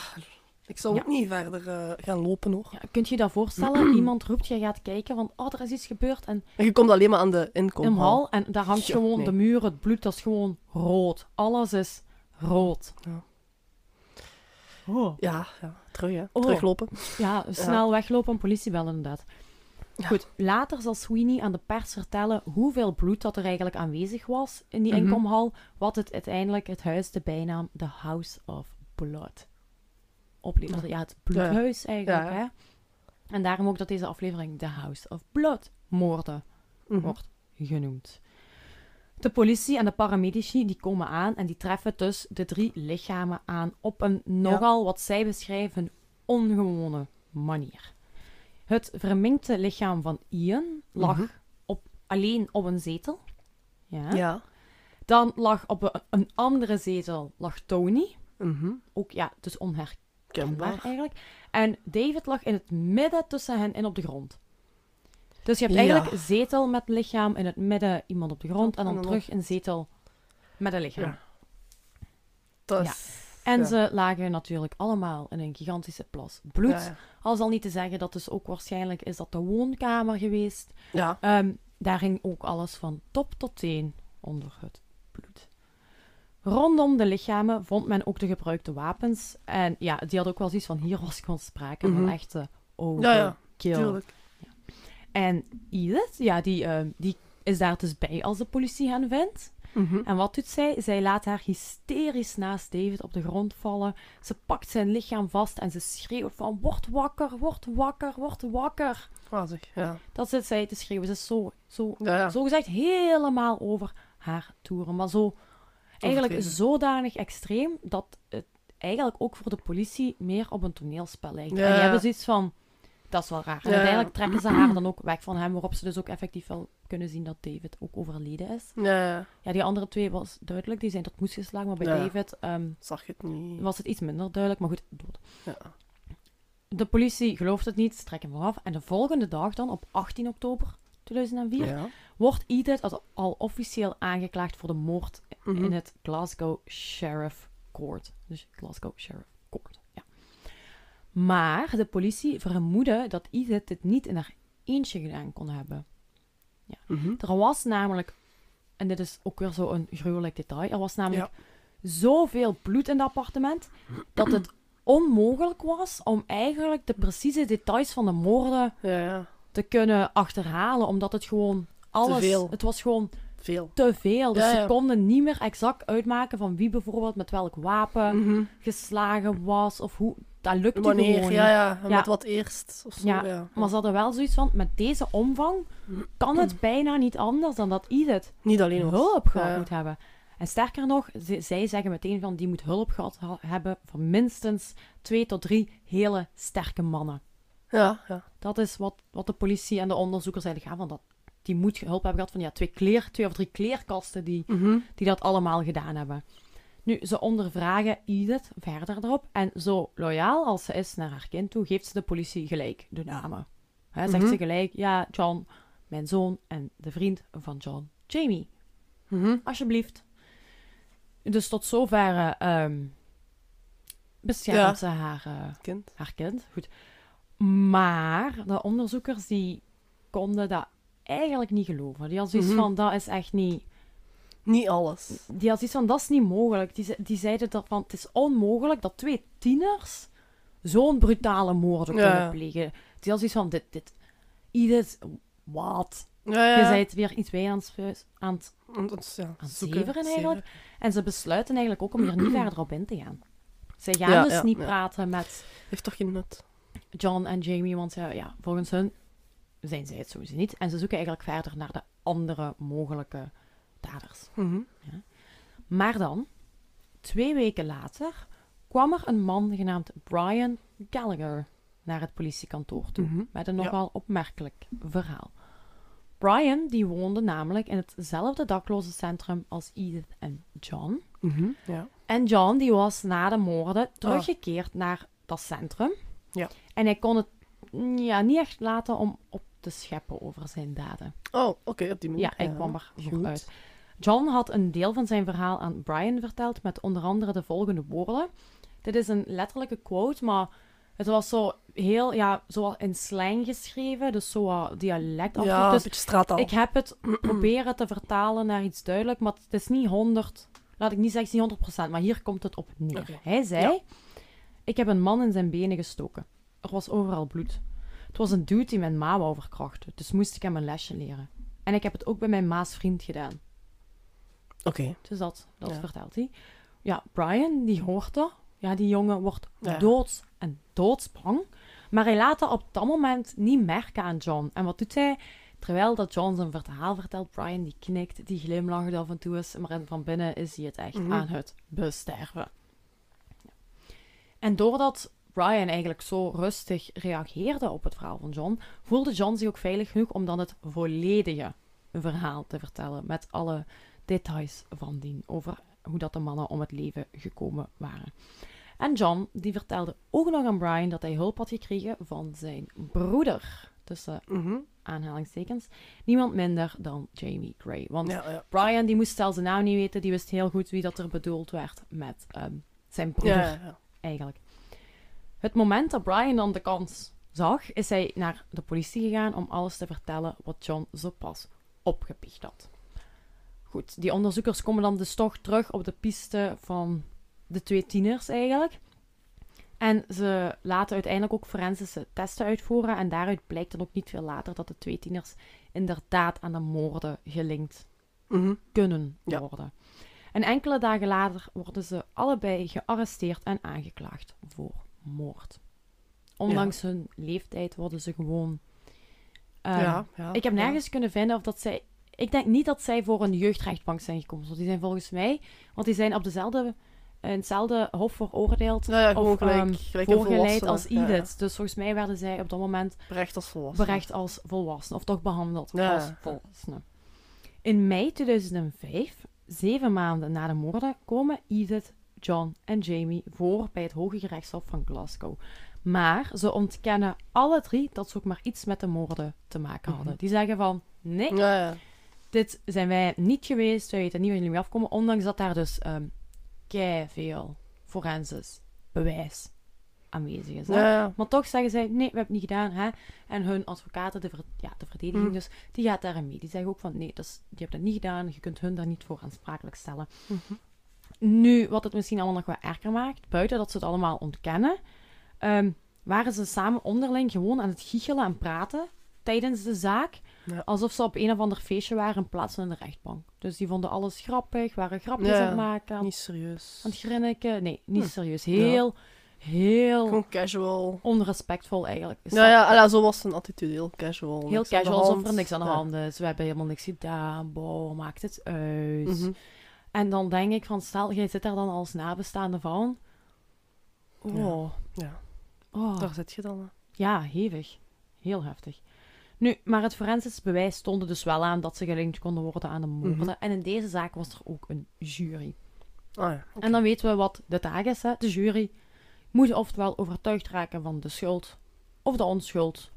Ik zou ook niet verder eh, gaan lopen, hoor. Ja, kunt je je dat voorstellen? Iemand roept, je gaat kijken, van, oh, er is iets gebeurd. En En je komt alleen maar aan de in inkomhal. hal en daar hangt gewoon nee. de muur, het bloed, dat is gewoon rood. Alles is rood. Ja. Oh. Ja, ja. Terug, hè. Oh. Teruglopen. Ja, snel weglopen en politie bellen inderdaad. Ja. Goed, later zal Sweeney aan de pers vertellen hoeveel bloed dat er eigenlijk aanwezig was in die Mhm. inkomhal, wat het uiteindelijk het huis de bijnaam The House of Blood opleverde. Ja, het bloedhuis eigenlijk, hè. En daarom ook dat deze aflevering The House of Blood moorden Mhm. wordt genoemd. De politie en de paramedici die komen aan en die treffen dus de drie lichamen aan op een nogal, wat zij beschrijven, ongewone manier. Het verminkte lichaam van Ian lag Mhm. op, alleen op een zetel. Ja. Ja. Dan lag op een, een andere zetel lag Tony. Mhm. Ook ja, dus onherkenbaar Kenbaar. eigenlijk. En David lag in het midden tussen hen en op de grond. Dus je hebt Ja. eigenlijk een zetel met lichaam, in het midden iemand op de grond en dan, En dan terug een zetel met een lichaam. Ja. Dat Ja. En ja. ze lagen natuurlijk allemaal in een gigantische plas bloed. Ja, ja. Al zal niet te zeggen dat dus ook waarschijnlijk is dat de woonkamer geweest. Ja. Ehm, daar ging ook alles van top tot teen onder het bloed. Rondom de lichamen vond men ook de gebruikte wapens. En ja, die had ook wel zoiets van, hier was gewoon sprake Mhm. van echte Ja, overkill. ja. Tuurlijk. En Edith, ja, die, ehm, die is daar dus bij als de politie hen vindt. Mhm. En wat doet zij? Zij laat haar hysterisch naast David op de grond vallen. Ze pakt zijn lichaam vast en ze schreeuwt van... Word wakker, word wakker, word wakker. Zeg, ja. Dat zit zij te schreeuwen. Ze is zo, zo, Ja, ja. zo gezegd helemaal over haar toeren. Maar zo, eigenlijk zodanig extreem dat het eigenlijk ook voor de politie meer op een toneelspel lijkt. Ja. En die hebben zoiets van... Dat is wel raar. En uiteindelijk trekken ze haar dan ook weg van hem, waarop ze dus ook effectief wel kunnen zien dat David ook overleden is. Ja, ja. Die andere twee was duidelijk, die zijn tot moes geslagen, maar bij. David ehm, Zag het niet. was het iets minder duidelijk, maar goed, dood. Ja. De politie gelooft het niet, ze trekken hem af. En de volgende dag dan, op 18 oktober 2004, Ja. wordt Edith al- al officieel aangeklaagd voor de moord Mhm. in het Glasgow Sheriff Court. Dus Glasgow Sheriff. Maar de politie vermoedde dat Edith dit niet in haar eentje gedaan kon hebben. Mhm. Er was namelijk, en dit is ook weer zo'n gruwelijk detail, er was namelijk zoveel bloed in het appartement dat het onmogelijk was om eigenlijk de precieze details van de moorden Ja, ja. te kunnen achterhalen, omdat het gewoon alles, veel. het was gewoon Veel. te veel. Dus Ja, ja. ze konden niet meer exact uitmaken van wie bijvoorbeeld met welk wapen Mhm. geslagen was of hoe. Dat lukte Wanneer, gewoon ja, niet. ja. Ja. Met wat eerst. Of zo, Ja, ja. Maar ze hadden wel zoiets van, met deze omvang kan het bijna niet anders dan dat Edith Niet alleen hulp gehad moet hebben. En sterker nog, zij zeggen meteen van die moet hulp gehad ha- hebben van minstens twee tot drie hele sterke mannen. Ja, ja. Dat is wat, wat de politie en de onderzoekers eigenlijk gaan van dat. Die moet hulp hebben gehad van ja, twee, kleer, twee of drie kleerkasten die, Mhm. die dat allemaal gedaan hebben. Nu, ze ondervragen Edith verder erop. En zo loyaal als ze is naar haar kind toe, geeft ze de politie gelijk de namen. Hè, zegt Mhm. ze gelijk, ja, John, mijn zoon en de vriend van John, Jamie. Mhm. Alsjeblieft. Dus tot zover ehm beschermt Ja. ze haar, eh, Kind. haar kind. Goed. Maar de onderzoekers die konden dat eigenlijk niet geloven. Die hadden zoiets Mhm. van, dat is echt niet... Niet alles. Die had zoiets van, dat is niet mogelijk. Die, die zeiden dat van, het is onmogelijk dat twee tieners zo'n brutale moorden Ja. kunnen plegen. Die had zoiets van, dit, dit, wat? Ja, ja. Je zei het weer iets bij aan het, aan het... Aan zoeken, zeveren eigenlijk? En ze besluiten eigenlijk ook om hier niet verder op in te gaan. Ze gaan dus niet praten met Heeft toch geen nut? John en Jamie, want ja, ja, volgens hun zijn zij het sowieso niet. En ze zoeken eigenlijk verder naar de andere mogelijke daders. Mhm. Maar dan, twee weken later, kwam er een man genaamd Brian Gallagher naar het politiekantoor toe. Mhm. Met een Ja. nogal opmerkelijk verhaal. Brian die woonde namelijk in hetzelfde daklozencentrum als Edith en John. Mhm. Ja. En John die was na de moorden teruggekeerd naar dat centrum. Ja. En hij kon het mm, ja, niet echt laten om op te scheppen over zijn daden. Oh, oké, op die manier. Ja, hij kwam er goed uit. John had een deel van zijn verhaal aan Brian verteld met onder andere de volgende woorden. Dit is een letterlijke quote, maar het was zo heel, ja, zo in slang geschreven, dus zo dialect. Ja, een dus beetje straattaal. ik heb het proberen te vertalen naar iets duidelijk, maar het is niet 100, laat ik niet zeggen, het is niet 100%, maar hier komt het op neer. Hij zei: Ja. Ik heb een man in zijn benen gestoken. Er was overal bloed. Het was een dude die mijn ma wou verkrachten, dus moest ik hem een lesje leren. En ik heb het ook bij mijn ma's vriend gedaan. Oké. Dus dat, dat Ja. vertelt hij. Ja, Brian, die hoort er. Ja, die jongen wordt Ja. doods en doodsbang. Maar hij laat dat op dat moment niet merken aan John. En wat doet hij? Terwijl dat John zijn verhaal vertelt, Brian die knikt, die glimlacht af en toe eens, maar van binnen is hij het echt Mhm. aan het besterven. Ja. En doordat Brian eigenlijk zo rustig reageerde op het verhaal van John, voelde John zich ook veilig genoeg om dan het volledige verhaal te vertellen met alle details van dien over hoe dat de mannen om het leven gekomen waren. En John die vertelde ook nog aan Brian dat hij hulp had gekregen van zijn broeder, tussen Mhm. aanhalingstekens, niemand minder dan Jamie Gray. Want Ja, ja. Brian die moest zelfs de naam niet weten, die wist heel goed wie dat er bedoeld werd met ehm, zijn broeder ja. eigenlijk. Het moment dat Brian dan de kans zag, is hij naar de politie gegaan om alles te vertellen wat John zo pas opgepicht had. Goed, die onderzoekers komen dan dus toch terug op de piste van de twee tieners eigenlijk. En ze laten uiteindelijk ook forensische testen uitvoeren. En daaruit blijkt dan ook niet veel later dat de twee tieners inderdaad aan de moorden gelinkt Mhm. kunnen Ja. worden. En enkele dagen later worden ze allebei gearresteerd en aangeklaagd voor moord. Ondanks hun leeftijd worden ze gewoon. ja, ja. ik heb nergens kunnen vinden of dat zij. Ik denk niet dat zij voor een jeugdrechtbank zijn gekomen. Want die zijn volgens mij. Want die zijn op dezelfde. In hetzelfde hof veroordeeld. Ja, gewoon of gelijk, ehm, gelijk voorgeleid als Ja, ja. Edith. Dus volgens mij werden zij op dat moment Berecht als volwassene. berecht als volwassene. Of toch behandeld Ja. als volwassene. In mei 2005, zeven maanden na de moorden, komen Edith, John en Jamie voor bij het Hoge Gerechtshof van Glasgow. Maar ze ontkennen alle drie dat ze ook maar iets met de moorden te maken hadden. Mhm. Die zeggen van, nee, Ja, ja. Dit zijn wij niet geweest, wij weten niet waar jullie mee afkomen, ondanks dat daar dus ehm kei veel forensisch bewijs aanwezig is. hè. Ja, ja. Maar toch zeggen zij, nee, we hebben het niet gedaan. Hè? En hun advocaten, de, ver- ja, de verdediging Mm. dus, die gaat daarin mee. Die zeggen ook van, nee, dat is, je hebt het niet gedaan. Je kunt hun daar niet voor aansprakelijk stellen. Mhm. Nu, wat het misschien allemaal nog wat erger maakt, buiten dat ze het allemaal ontkennen, ehm, waren ze samen onderling gewoon aan het giechelen en praten tijdens de zaak. Ja. Alsof ze op een of ander feestje waren in plaats van in de rechtbank. Dus die vonden alles grappig, waren grapjes Ja, aan het maken, Niet serieus. aan het grinniken. Nee, niet Hm. serieus. Heel, heel Gewoon casual. onrespectful eigenlijk. Is Ja, ja, zo was zijn attitude. Heel casual. Heel casual, alsof er niks aan de hand is. We hebben helemaal niks gedaan. Boah, maakt het uit. Mhm. En dan denk ik van, stel, jij zit daar dan als nabestaande van. Oh, Ja, oh. daar zit je dan. hè. ja, hevig. Heel heftig. Nu, maar het forensisch bewijs stond er dus wel aan dat ze gelinkt konden worden aan de moorden. Mhm. En in deze zaak was er ook een jury. Ah ja. En dan weten we wat de taak is. Hè? De jury moet oftewel overtuigd raken van de schuld of de onschuld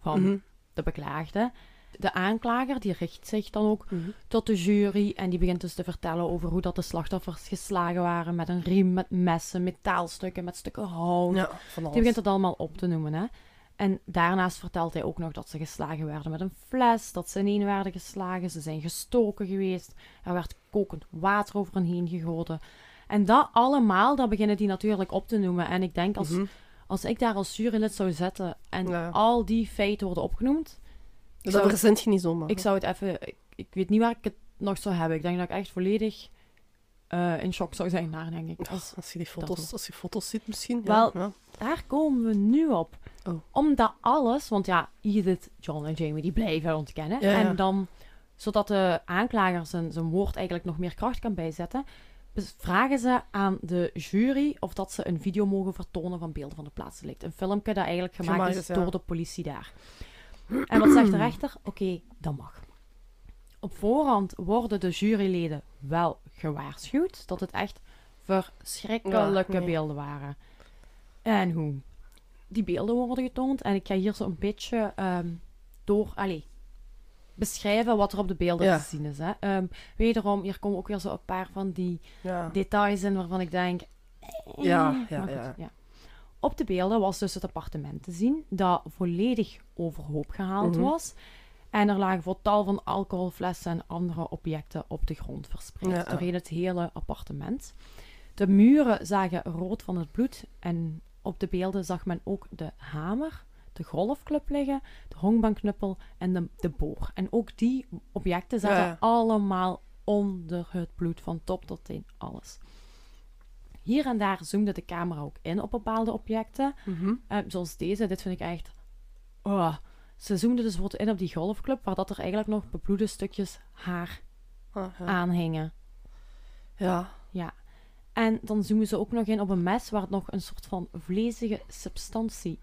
van Mhm. de beklaagde. De aanklager die richt zich dan ook Mhm. tot de jury en die begint dus te vertellen over hoe dat de slachtoffers geslagen waren met een riem, met messen, metaalstukken, met stukken hout. Ja, van alles. Die begint het allemaal op te noemen. Hè? En daarnaast vertelt hij ook nog dat ze geslagen werden met een fles, dat ze ineen werden geslagen, ze zijn gestoken geweest, er werd kokend water over hen heen gegoten. En dat allemaal, dat beginnen die natuurlijk op te noemen. En ik denk, als, Mhm. als ik daar als jurylid zou zitten en Ja. al die feiten worden opgenoemd, Dat zou- verzint je niet zomaar. ik zou het even... Ik, ik weet niet waar ik het nog zou hebben. Ik denk dat ik echt volledig eh, in shock zou zijn daar, denk ik. Als, Als je die foto's, als je foto's ziet misschien. Wel, ja. daar komen we nu op. Oh. Omdat alles... Want ja, Edith, John en Jamie, die blijven ontkennen. Ja, ja. En dan, zodat de aanklager zijn, zijn woord eigenlijk nog meer kracht kan bijzetten... vragen ze aan de jury of dat ze een video mogen vertonen van beelden van de plaatsdelict. Een filmpje dat eigenlijk gemaakt, Gemaakt is ja. door de politie daar. En wat zegt de rechter? Oké, dat mag. Op voorhand worden de juryleden wel gewaarschuwd dat het echt verschrikkelijke nee. beelden waren. En hoe? Die beelden worden getoond en ik ga hier zo een beetje ehm, door, allee, beschrijven wat er op de beelden Ja. te zien is. Hè. Ehm, wederom, hier komen ook weer zo een paar van die Ja. details in waarvan ik denk... eh, Ja, ja, goed, ja. Op de beelden was dus het appartement te zien dat volledig overhoop gehaald Mhm. was. En er lagen voor tal van alcoholflessen en andere objecten op de grond verspreid. Ja. Doorheen het hele appartement. De muren zagen rood van het bloed. En op de beelden zag men ook de hamer, de golfclub liggen, de honkbankknuppel en de, de boor. En ook die objecten zaten Ja, allemaal onder het bloed, van top tot teen, alles. Hier en daar zoomde de camera ook in op bepaalde objecten. Eh, zoals deze, dit vind ik echt... Oh. Ze zoomden dus bijvoorbeeld in op die golfclub, waar dat er eigenlijk nog bebloede stukjes haar aanhingen. ja. Ja. En dan zoomen ze ook nog in op een mes waar nog een soort van vlezige substantie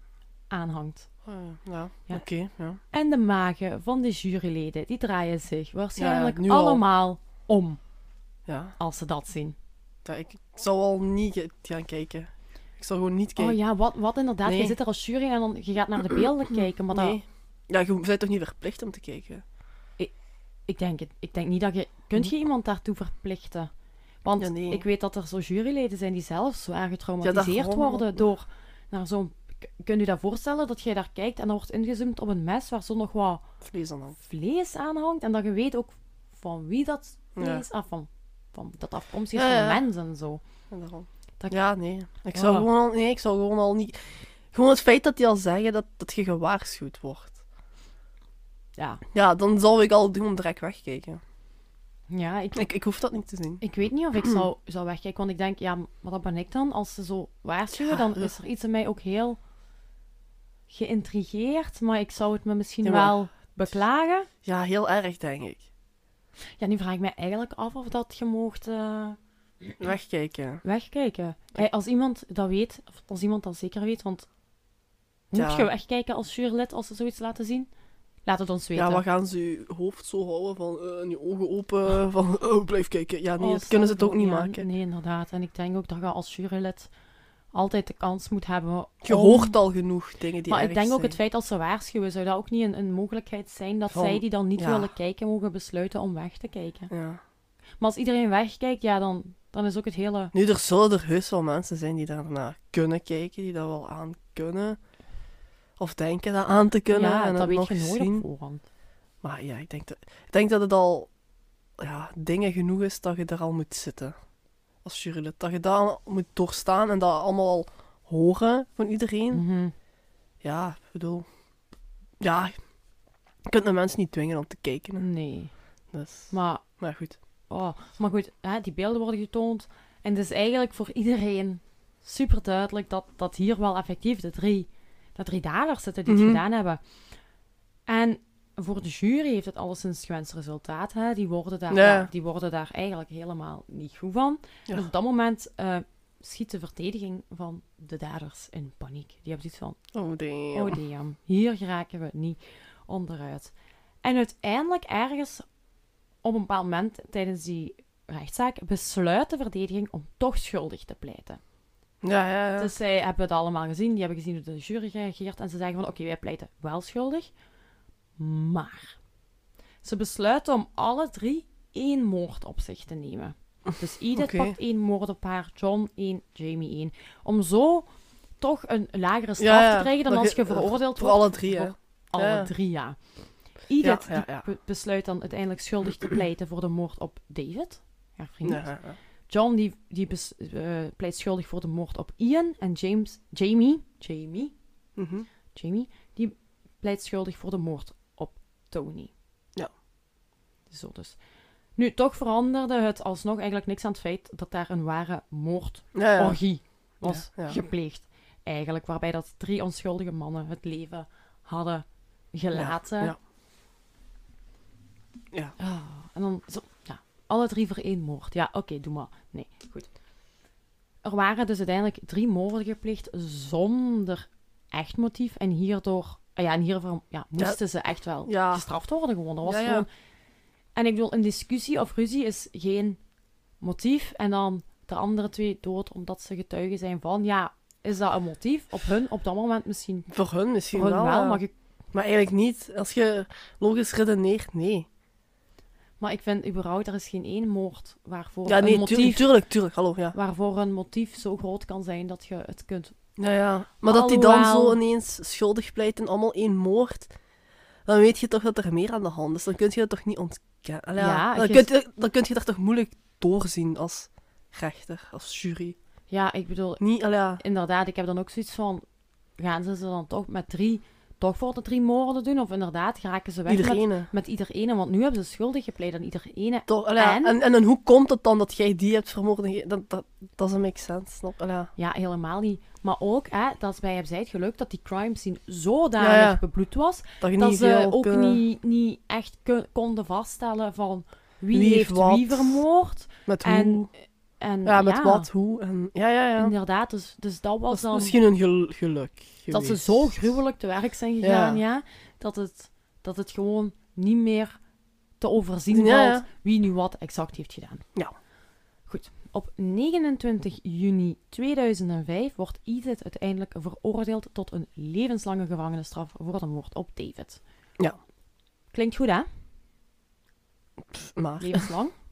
aanhangt. Ah, ja. ja. Ja. Oké, ja. En de magen van de juryleden, die draaien zich waarschijnlijk al. allemaal om Ja. als ze dat zien. Ja, ik zou al niet gaan kijken. Ik zou gewoon niet kijken. Oh ja, wat, wat inderdaad. Nee. Je zit er als jury en dan, je gaat naar de beelden kijken, maar dat, nee. Ja, je bent toch niet verplicht om te kijken? Ik denk, het, ik denk niet dat je... Kunt je iemand daartoe verplichten? Want Ja, nee. ik weet dat er zo juryleden zijn die zelf zwaar getraumatiseerd worden door naar zo'n... K- Kunt u dat voorstellen dat jij daar kijkt en dan wordt ingezoomd op een mes waar zo nog wat Vlees aan hangt. vlees aan hangt en dat je weet ook van wie dat vlees... Ah, van, van dat afkomstig is van mensen en zo. En daarom. Dat- Ja, nee. Ik zou, Ah. gewoon al, nee, ik zou gewoon al niet... Gewoon het feit dat die al zeggen dat, dat je gewaarschuwd wordt. Ja, Ja, dan zou ik al doen direct wegkijken. Ja, ik, Ik, ik hoef dat niet te zien. ik weet niet of ik zou, zou wegkijken. Want ik denk, ja, maar dat ben ik dan. Als ze zo waarschuwen, Ja, dan is er iets in mij ook heel geïntrigeerd. Maar ik zou het me misschien Ja, wel beklagen. Ja, heel erg, denk ik. Ja, nu vraag ik me eigenlijk af of dat je mocht eh, Wegkijken. wegkijken. Hey, als iemand dat weet, of als iemand dat zeker weet, want moet je wegkijken als jurylid als ze zoiets laten zien? Laat het ons weten. Ja, wat gaan ze je hoofd zo houden van eh, en je ogen open van oh, blijf kijken. Ja, nee, Oh, dat kunnen ze het ook niet ja, maken. Nee, inderdaad. En ik denk ook dat je als jurylid altijd de kans moet hebben Je om- hoort al genoeg dingen die Maar ik denk ook zijn. het feit dat ze waarschuwen, zou dat ook niet een, een mogelijkheid zijn dat Van- zij die dan niet ja. willen kijken, mogen besluiten om weg te kijken. Ja. Maar als iedereen wegkijkt, ja, dan, dan is ook het hele... Nu, er zullen er heus wel mensen zijn die daarnaar kunnen kijken, die dat wel aan kunnen. Of denken dat aan te kunnen. ja, en dat weet nog je nooit zien. op voorhand. Maar ja, ik denk dat, ik denk dat het al ja, dingen genoeg is dat je er al moet zitten. Als jurylid. Dat je daar moet doorstaan en dat allemaal al horen van iedereen. Mhm. Ja, ik bedoel... Ja, je kunt de mensen niet dwingen om te kijken. hè. Nee. Dus, Maar, maar goed. oh, maar goed, hè, die beelden worden getoond. En het is eigenlijk voor iedereen super duidelijk dat, dat hier wel effectief de drie, de drie daders zitten die het Mhm. gedaan hebben. En voor de jury heeft het alleszins gewenst resultaat. Hè. Die, worden daar, Ja. ja, die worden daar eigenlijk helemaal niet goed van. Ja. En op dat moment eh, schiet de verdediging van de daders in paniek. Die hebben zoiets van, Oh, damn. oh damn, hier geraken we niet onderuit. En uiteindelijk ergens op een bepaald moment tijdens die rechtszaak besluit de verdediging om toch schuldig te pleiten. Ja, ja, ja. Dus zij hebben het allemaal gezien, die hebben gezien hoe de jury reageert en ze zeggen van oké, wij pleiten wel schuldig. Maar ze besluiten om alle drie één moord op zich te nemen. Dus Edith pakt één moord op haar, John één, Jamie één. Om zo toch een lagere straf Ja, te krijgen dan als je- je veroordeeld Voor wordt. alle drie, hè. voor alle drie, ja. Edith Ja, ja, die ja. be- besluit dan uiteindelijk schuldig te pleiten voor de moord op David, haar vriend. John die, die bes- eh, pleit schuldig voor de moord op Ian. En James, Jamie, Jamie, Mhm. Jamie, die pleit schuldig voor de moord op Tony. Ja. Zo dus. Nu, toch veranderde het alsnog eigenlijk niks aan het feit dat daar een ware moordorgie Ja, ja. was Ja, gepleegd. Eigenlijk, waarbij dat drie onschuldige mannen het leven hadden gelaten. Ja. Ja. Ah, en dan zo, alle drie voor één moord. Ja, oké, doe maar. Nee, goed. Er waren dus uiteindelijk drie moorden gepleegd zonder echt motief. En hierdoor, ah ja, en hiervoor ja, moesten ze echt wel Ja. gestraft worden gewoon. Dat was gewoon... En ik bedoel, een discussie of ruzie is geen motief. En dan de andere twee dood omdat ze getuigen zijn van, ja, is dat een motief? Op hun, op dat moment misschien. Voor hun misschien Voor hun wel. maar je Maar eigenlijk niet. Als je logisch redeneert, nee. Maar ik vind überhaupt, er is geen één moord waarvoor, Ja, nee, een, motief, tuurlijk, tuurlijk. Hallo, ja. waarvoor een motief zo groot kan zijn dat je het kunt... Ja, ja. Maar dat die dan zo ineens schuldig pleit in allemaal één moord, dan weet je toch dat er meer aan de hand is. Dan kun je dat toch niet ontkennen. Ja, Ja, dan, kun je, dan kun je dat toch moeilijk doorzien als rechter, als jury. Ja, ik bedoel, Niet, allee, ja. inderdaad, ik heb dan ook zoiets van... Gaan ze ze dan toch met drie... Toch voor de drie moorden doen? Of inderdaad, geraken ze weg met, iedereen. met ieder ene? Want nu hebben ze schuldig gepleit aan ieder ene. Toch, ja. En? en? En, en hoe komt het dan dat jij die hebt vermoord? Dat, dat, dat doesn't make sense, snap ja. Ja, helemaal niet. Maar ook, hè, dat is bij hem zij het geluk dat die crime scene zodanig Ja, bebloed was, Dat ze ook kunnen- niet, niet echt konden vaststellen van wie, Wie heeft wat. wie vermoord. Met hoe. En, ja, met wat, hoe. En, ja, ja, ja. Inderdaad, dus, dus dat was dan... misschien een gel- geluk dat ze zo gruwelijk te werk zijn gegaan, ja, Ja. dat, het, dat het gewoon niet meer te overzien Ja, valt wie nu wat exact heeft gedaan. Ja. Goed. Op 29 juni 2005 wordt Edith uiteindelijk veroordeeld tot een levenslange gevangenisstraf voor de moord op David. Ja. Klinkt goed, hè? Pff, Maar. Levenslang.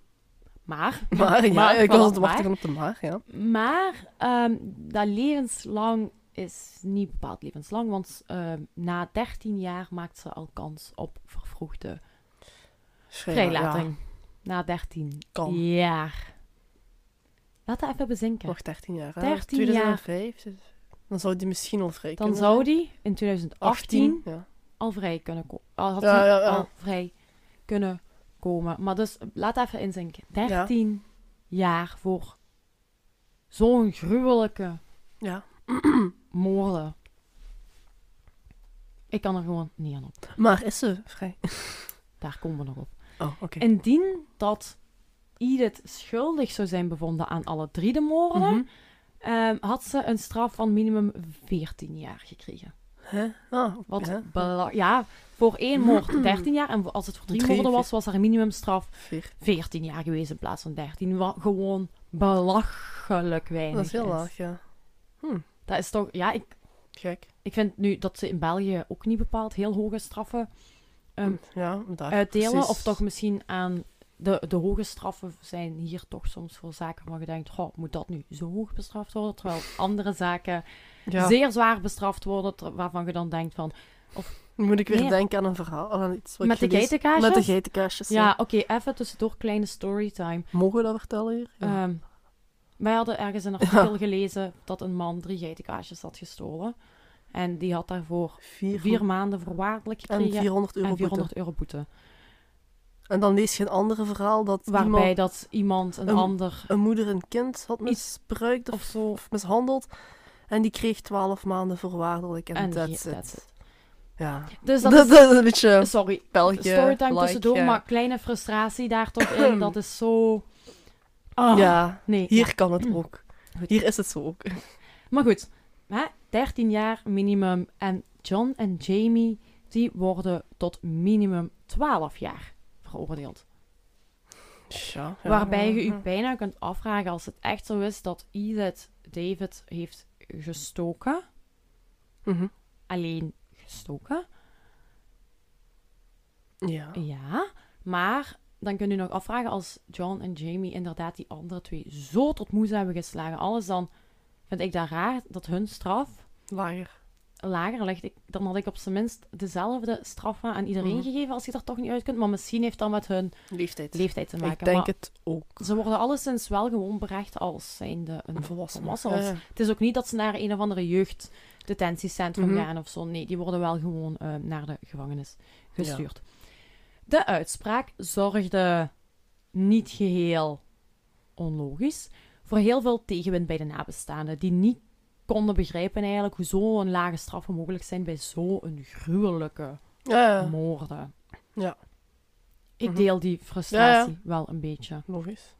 Maar, Maar, ja, Maar, ik was aan het wachten op de maar, ja. Maar ehm, dat levenslang is niet bepaald levenslang, want ehm, na 13 jaar maakt ze al kans op vervroegde vrijlating. Na 13 Kan. jaar. Laat dat even bezinken. nog 13 jaar. hè. 13 2005. dus Dan zou die misschien al vrij Dan kunnen zou die in 2018 ja. al vrij kunnen komen. Al had ja. al vrij kunnen komen. Maar dus, laat even inzinken. 13 jaar voor zo'n gruwelijke Ja. moorden. Ik kan er gewoon niet aan op. Maar is ze vrij? Daar komen we nog op. Oh, oké. Indien dat Edith schuldig zou zijn bevonden aan alle drie de moorden, Mhm. ehm, had ze een straf van minimum 14 jaar gekregen. Ah, Wat ja. bela- ja, voor één moord 13 jaar en als het voor drie Drie, moorden was, was er een minimumstraf Vier. 14 jaar geweest in plaats van 13. Wat gewoon belachelijk weinig Dat is heel laag, ja. Dat is toch, ja, ik, Gek. ik vind nu dat ze in België ook niet bepaald heel hoge straffen ehm, ja, daar. uitdelen. precies. Of toch misschien aan de, de hoge straffen zijn hier toch soms voor zaken waar je denkt, goh, moet dat nu zo hoog bestraft worden? Terwijl andere zaken Ja. zeer zwaar bestraft worden, ter- waarvan je dan denkt van, Nu moet ik weer Nee. denken aan een verhaal. Aan iets wat met de geitenkaasjes? Met de geitenkaasjes. Ja, oké, even tussendoor, kleine storytime. Mogen we dat vertellen hier? Ja. Ehm, wij hadden ergens een artikel gelezen dat een man drie geitenkaasjes had gestolen. En die had daarvoor vier, vier maanden voorwaardelijk en gekregen 400 euro en boete. 400 euro boete. En dan lees je een andere verhaal dat Waarbij iemand, dat iemand een een- ander een moeder een kind had misbruikt of, of zo... of mishandeld. En die kreeg 12 maanden voorwaardelijk en, En die- that's, that's it. Ja. Dus Dat, dat is is... een beetje Sorry, België. storytime like, tussendoor, maar kleine frustratie daar toch in. Dat is zo... Ah, Ja, Nee, hier ja. kan het ook. Goed. Hier is het zo ook. Maar goed, hè, 13 jaar minimum. En John en Jamie, die worden tot minimum 12 jaar veroordeeld. Ja, ja, Waarbij je je bijna kunt afvragen als het echt zo is dat Edith David heeft gestoken. Mhm. Alleen gestoken. Ja. Ja, maar dan kun je nog afvragen als John en Jamie inderdaad die andere twee zo tot moes hebben geslagen. Alles dan vind ik dat raar dat hun straf Lager. Lager ligt. Ik, dan had ik op zijn minst dezelfde straffen aan iedereen Mhm. gegeven als je er toch niet uit kunt. Maar misschien heeft dat met hun Leeftijd. leeftijd te maken. Ik denk maar het ook. ze worden alleszins wel gewoon berecht als zijnde een Een volwassen. Ja. Het is ook niet dat ze naar een of andere jeugddetentiecentrum Mhm. gaan of zo. Nee, die worden wel gewoon eh, naar de gevangenis gestuurd. De uitspraak zorgde niet geheel onlogisch voor heel veel tegenwind bij de nabestaanden, die niet konden begrijpen eigenlijk hoe zo'n lage straffen mogelijk zijn bij zo'n gruwelijke Ja, ja. moorden. Ja. Ik Mhm. deel die frustratie wel een beetje. Logisch.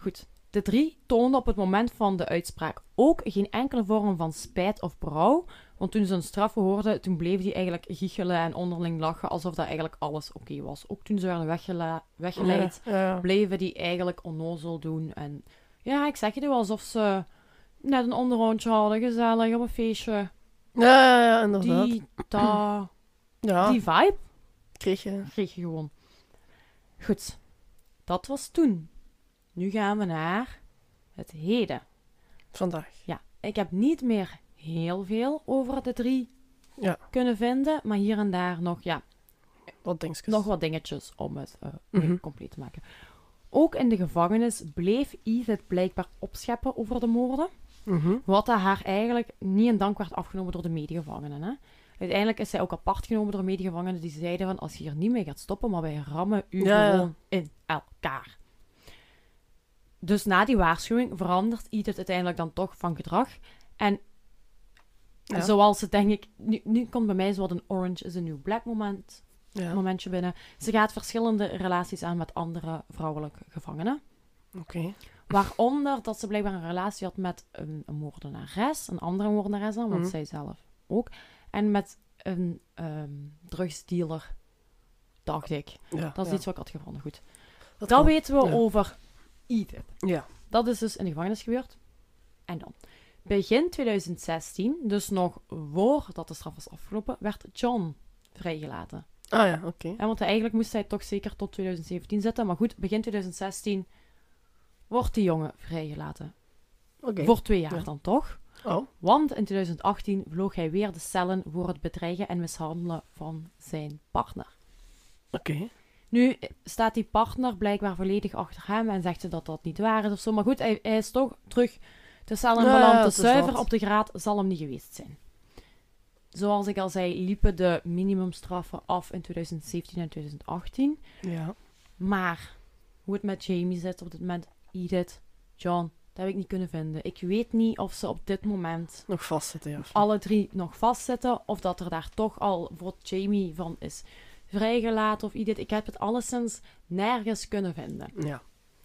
Goed. De drie toonden op het moment van de uitspraak ook geen enkele vorm van spijt of berouw. Want toen ze hun straffen hoorden, toen bleef die eigenlijk giechelen en onderling lachen alsof dat eigenlijk alles oké was. Ook toen ze werden weggeleid, Ja, ja. bleven die eigenlijk onnozel doen. En ja, ik zeg het wel, alsof ze net een onderrondje hadden, gezellig op een feestje. Ja, ja, ja, inderdaad. Die, da, ja, die vibe kreeg je. kreeg je gewoon. Goed, dat was toen. Nu gaan we naar het heden. Vandaag. Ja, ik heb niet meer heel veel over de drie Ja. kunnen vinden, maar hier en daar nog, ja, Wat dingetjes. nog wat dingetjes om het eh, Mhm. compleet te maken. Ook in de gevangenis bleef Edith blijkbaar opscheppen over de moorden, Mhm. wat dat haar eigenlijk niet in dank werd afgenomen door de medegevangenen. Hè? Uiteindelijk is zij ook apart genomen door medegevangenen die zeiden van als je hier niet mee gaat stoppen, maar wij rammen u Ja, gewoon in elkaar. Dus na die waarschuwing verandert Edith uiteindelijk dan toch van gedrag. En Ja. zoals het denk ik, nu, nu komt bij mij zo wat een orange is a new black moment, Ja. momentje binnen. Ze gaat verschillende relaties aan met andere vrouwelijke gevangenen. Oké. Waaronder dat ze blijkbaar een relatie had met een, een moordenares, een andere moordenares dan, want Mhm. zij zelf ook. En met een ehm, drugsdealer, dacht ik. Ja. Dat is ja. iets wat ik had gevonden. Goed. Dat weten we Ja. over Edith. Ja. Dat is dus in de gevangenis gebeurd. En dan. Begin 2016, dus nog voordat de straf was afgelopen, werd John vrijgelaten. Ah ja, oké. Want eigenlijk moest hij toch zeker tot 2017 zitten. Maar goed, begin 2016 wordt die jongen vrijgelaten. Voor twee jaar Ja. dan toch? Oh. Want in 2018 vloog hij weer de cellen voor het bedreigen en mishandelen van zijn partner. Oké. Nu staat die partner blijkbaar volledig achter hem en zegt ze dat dat niet waar is of zo. Maar goed, hij, hij is toch terug de cellen Ja, beland. De zuiver op de graad zal hem niet geweest zijn. zoals ik al zei, liepen de minimumstraffen af in 2017 en 2018. Ja. Maar hoe het met Jamie zit op dit moment, Edith, John, dat heb ik niet kunnen vinden. Ik weet niet of ze op dit moment Nog vastzitten, ja. alle drie nog vastzitten. Of dat er daar toch al voor Jamie van is vrijgelaten of Edith. Ik heb het alleszins nergens kunnen vinden. Ja,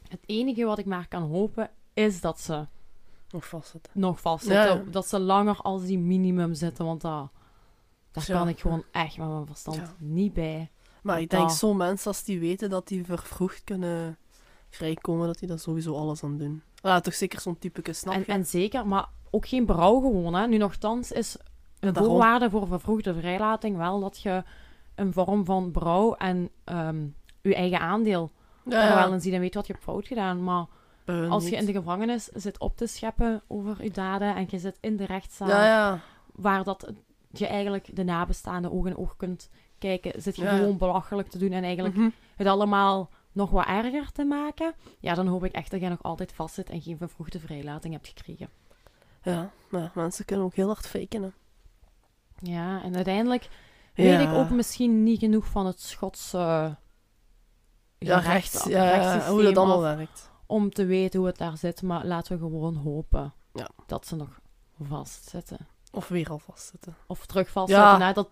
Het enige wat ik maar kan hopen is dat ze nog vastzitten. nog vastzitten. Ja, ja. Dat ze langer als die minimum zitten. Want dat, daar Ja. kan ik gewoon echt met mijn verstand niet bij. Maar ik denk, zo'n mensen, als die weten dat die vervroegd kunnen vrijkomen, dat die daar sowieso alles aan doen. Ja, toch zeker zo'n type, snap En, en zeker, maar ook geen berouw gewoon. Hè. Nu nogthans is een daarom. voorwaarde voor vervroegde vrijlating wel dat je een vorm van berouw en ehm, je eigen aandeel ja, ja. wel in ziet en weet wat je hebt fout gedaan. Maar hun als je in de gevangenis zit op te scheppen over je daden en je zit in de rechtszaal Ja, ja. waar dat je eigenlijk de nabestaanden oog in oog kunt kijken, zit je gewoon belachelijk te doen en eigenlijk Mhm. het allemaal nog wat erger te maken. Ja, dan hoop ik echt dat jij nog altijd vastzit en geen vervroegde vrijlating hebt gekregen. Ja, maar mensen kunnen ook heel hard faken, hè. Ja, en uiteindelijk weet ik ook misschien niet genoeg van het Schotse Ja, rechts, ja, hoe dat allemaal af werkt. om te weten hoe het daar zit. Maar laten we gewoon hopen Ja. dat ze nog vastzitten. Of weer al vastzitten. Of terug vastzitten. Ja. hè, dat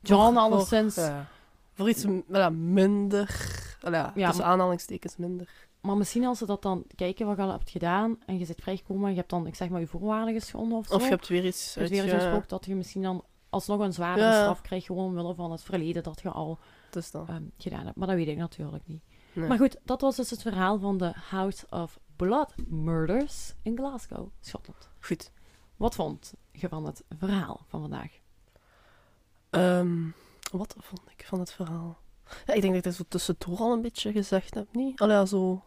John alleszins... Voor, iets minder... Ja, Ja, tussen aanhalingstekens minder. Maar misschien als ze dat dan kijken wat je al hebt gedaan en je zit vrijgekomen en je hebt dan, ik zeg maar, je voorwaarden geschonden of zo. Of je hebt weer iets hebt weer gesproken dat je misschien dan alsnog een Ja. straf krijgt, gewoon omwille van het verleden dat je al Dus dan. ehm, gedaan hebt. Maar dat weet ik natuurlijk niet. Nee. Maar goed, dat was dus het verhaal van de House of Blood Murders in Glasgow, Schotland. Goed. Wat vond je van het verhaal van vandaag? Ehm, wat vond ik van het verhaal? Ja, ik denk dat ik dat zo tussendoor al een beetje gezegd heb, niet? Allee, ja, zo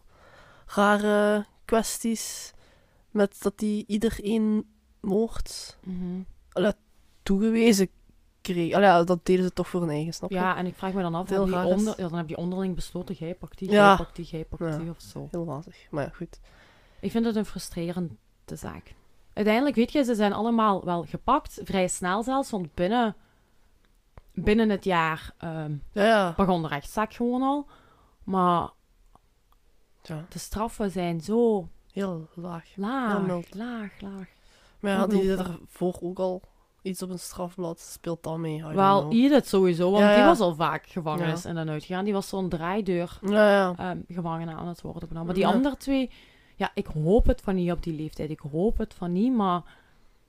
rare kwesties met dat die iedereen moord Mhm. toegewezen kreeg. Allee, dat deden ze toch voor hun eigen, snap je? Ja, en ik vraag me dan af, heb onder, ja, dan heb je onderling besloten, jij pakt die, jij pakt die, jij pakt die of zo. Heel wazig. Maar ja, goed. Ik vind het een frustrerende zaak. Uiteindelijk, weet je, ze zijn allemaal wel gepakt, vrij snel zelfs, want binnen, binnen het jaar ehm, Ja, begon de rechtszaak gewoon al. Maar ja. de straffen zijn zo Heel laag. laag, Heel laag, laag. Maar ja, die Ongelooflijk. ervoor ook al iets op een strafblad speelt dan mee. Wel, know. Edith sowieso, want Ja, die was al vaak gevangenis en uitgegaan. Die was zo'n draaideur Ja, ja. ehm gevangene aan het worden. Maar die andere twee, ja, ik hoop het van niet op die leeftijd. Ik hoop het van niet, maar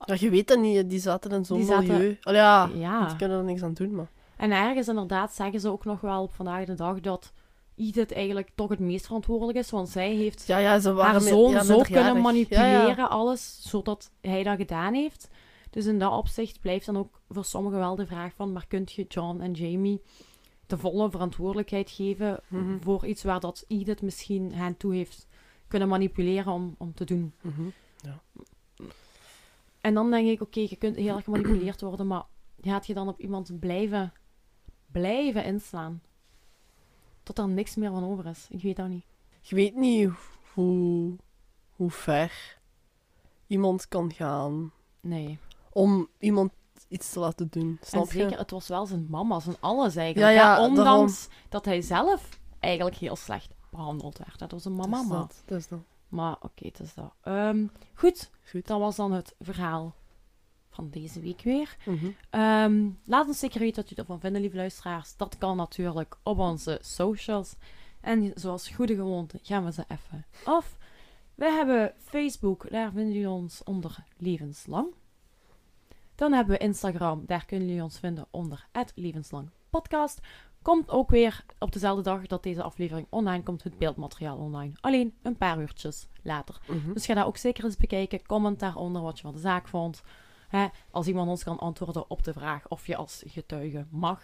Ja, je weet dat niet, die zaten in zo'n Die zaten- milieu. Allee, ja, ja. die kunnen er niks aan doen, maar... En ergens inderdaad zeggen ze ook nog wel op vandaag de dag dat Edith eigenlijk toch het meest verantwoordelijk is. Want zij heeft Ja, ja, ze waren haar zoon ja, zo minderjarig. kunnen manipuleren, Ja, ja. alles, zodat hij dat gedaan heeft. Dus in dat opzicht blijft dan ook voor sommigen wel de vraag van, maar kunt je John en Jamie de volle verantwoordelijkheid geven Mhm. voor iets waar dat Edith misschien hen toe heeft kunnen manipuleren om, om te doen. Mhm. En dan denk ik, oké, je kunt heel erg gemanipuleerd worden, maar gaat je dan op iemand blijven, blijven inslaan? Tot er niks meer van over is. Ik weet dat niet. Je weet niet hoe, hoe ver iemand kan gaan Nee. om iemand iets te laten doen. En Snap zeker, je? het was wel zijn mama, zijn alles eigenlijk. Ja, ja, Ja, ondanks dat hij zelf eigenlijk heel slecht behandeld werd. Dat was een mama, maar... dat, dus dat. Maar oké, het is dat. Ehm, goed, Goed. dat was dan het verhaal van deze week weer. Mhm. Ehm, laat ons zeker weten wat jullie ervan vinden, lieve luisteraars. Dat kan natuurlijk op onze socials. En zoals goede gewoonte gaan we ze even af. We hebben Facebook, daar vinden jullie ons onder levenslang. Dan hebben we Instagram, daar kunnen jullie ons vinden onder het levenslang podcast. Komt ook weer op dezelfde dag dat deze aflevering online komt, het beeldmateriaal online. Alleen een paar uurtjes later. Mhm. Dus ga daar ook zeker eens bekijken. Comment daaronder wat je van de zaak vond. Hè, als iemand ons kan antwoorden op de vraag of je als getuige mag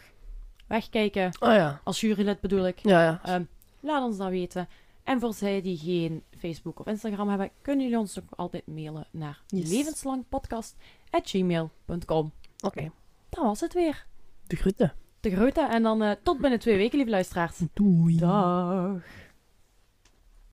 wegkijken. Oh ja. Als jurylid bedoel ik. Ja, ja. Ehm, laat ons dat weten. En voor zij die geen Facebook of Instagram hebben, kunnen jullie ons ook altijd mailen naar Yes. levenslangpodcast.gmail.com. Oké. Dat was het weer. De groeten. De groeten en dan eh, tot binnen twee weken, lieve luisteraars. Doei. Dag.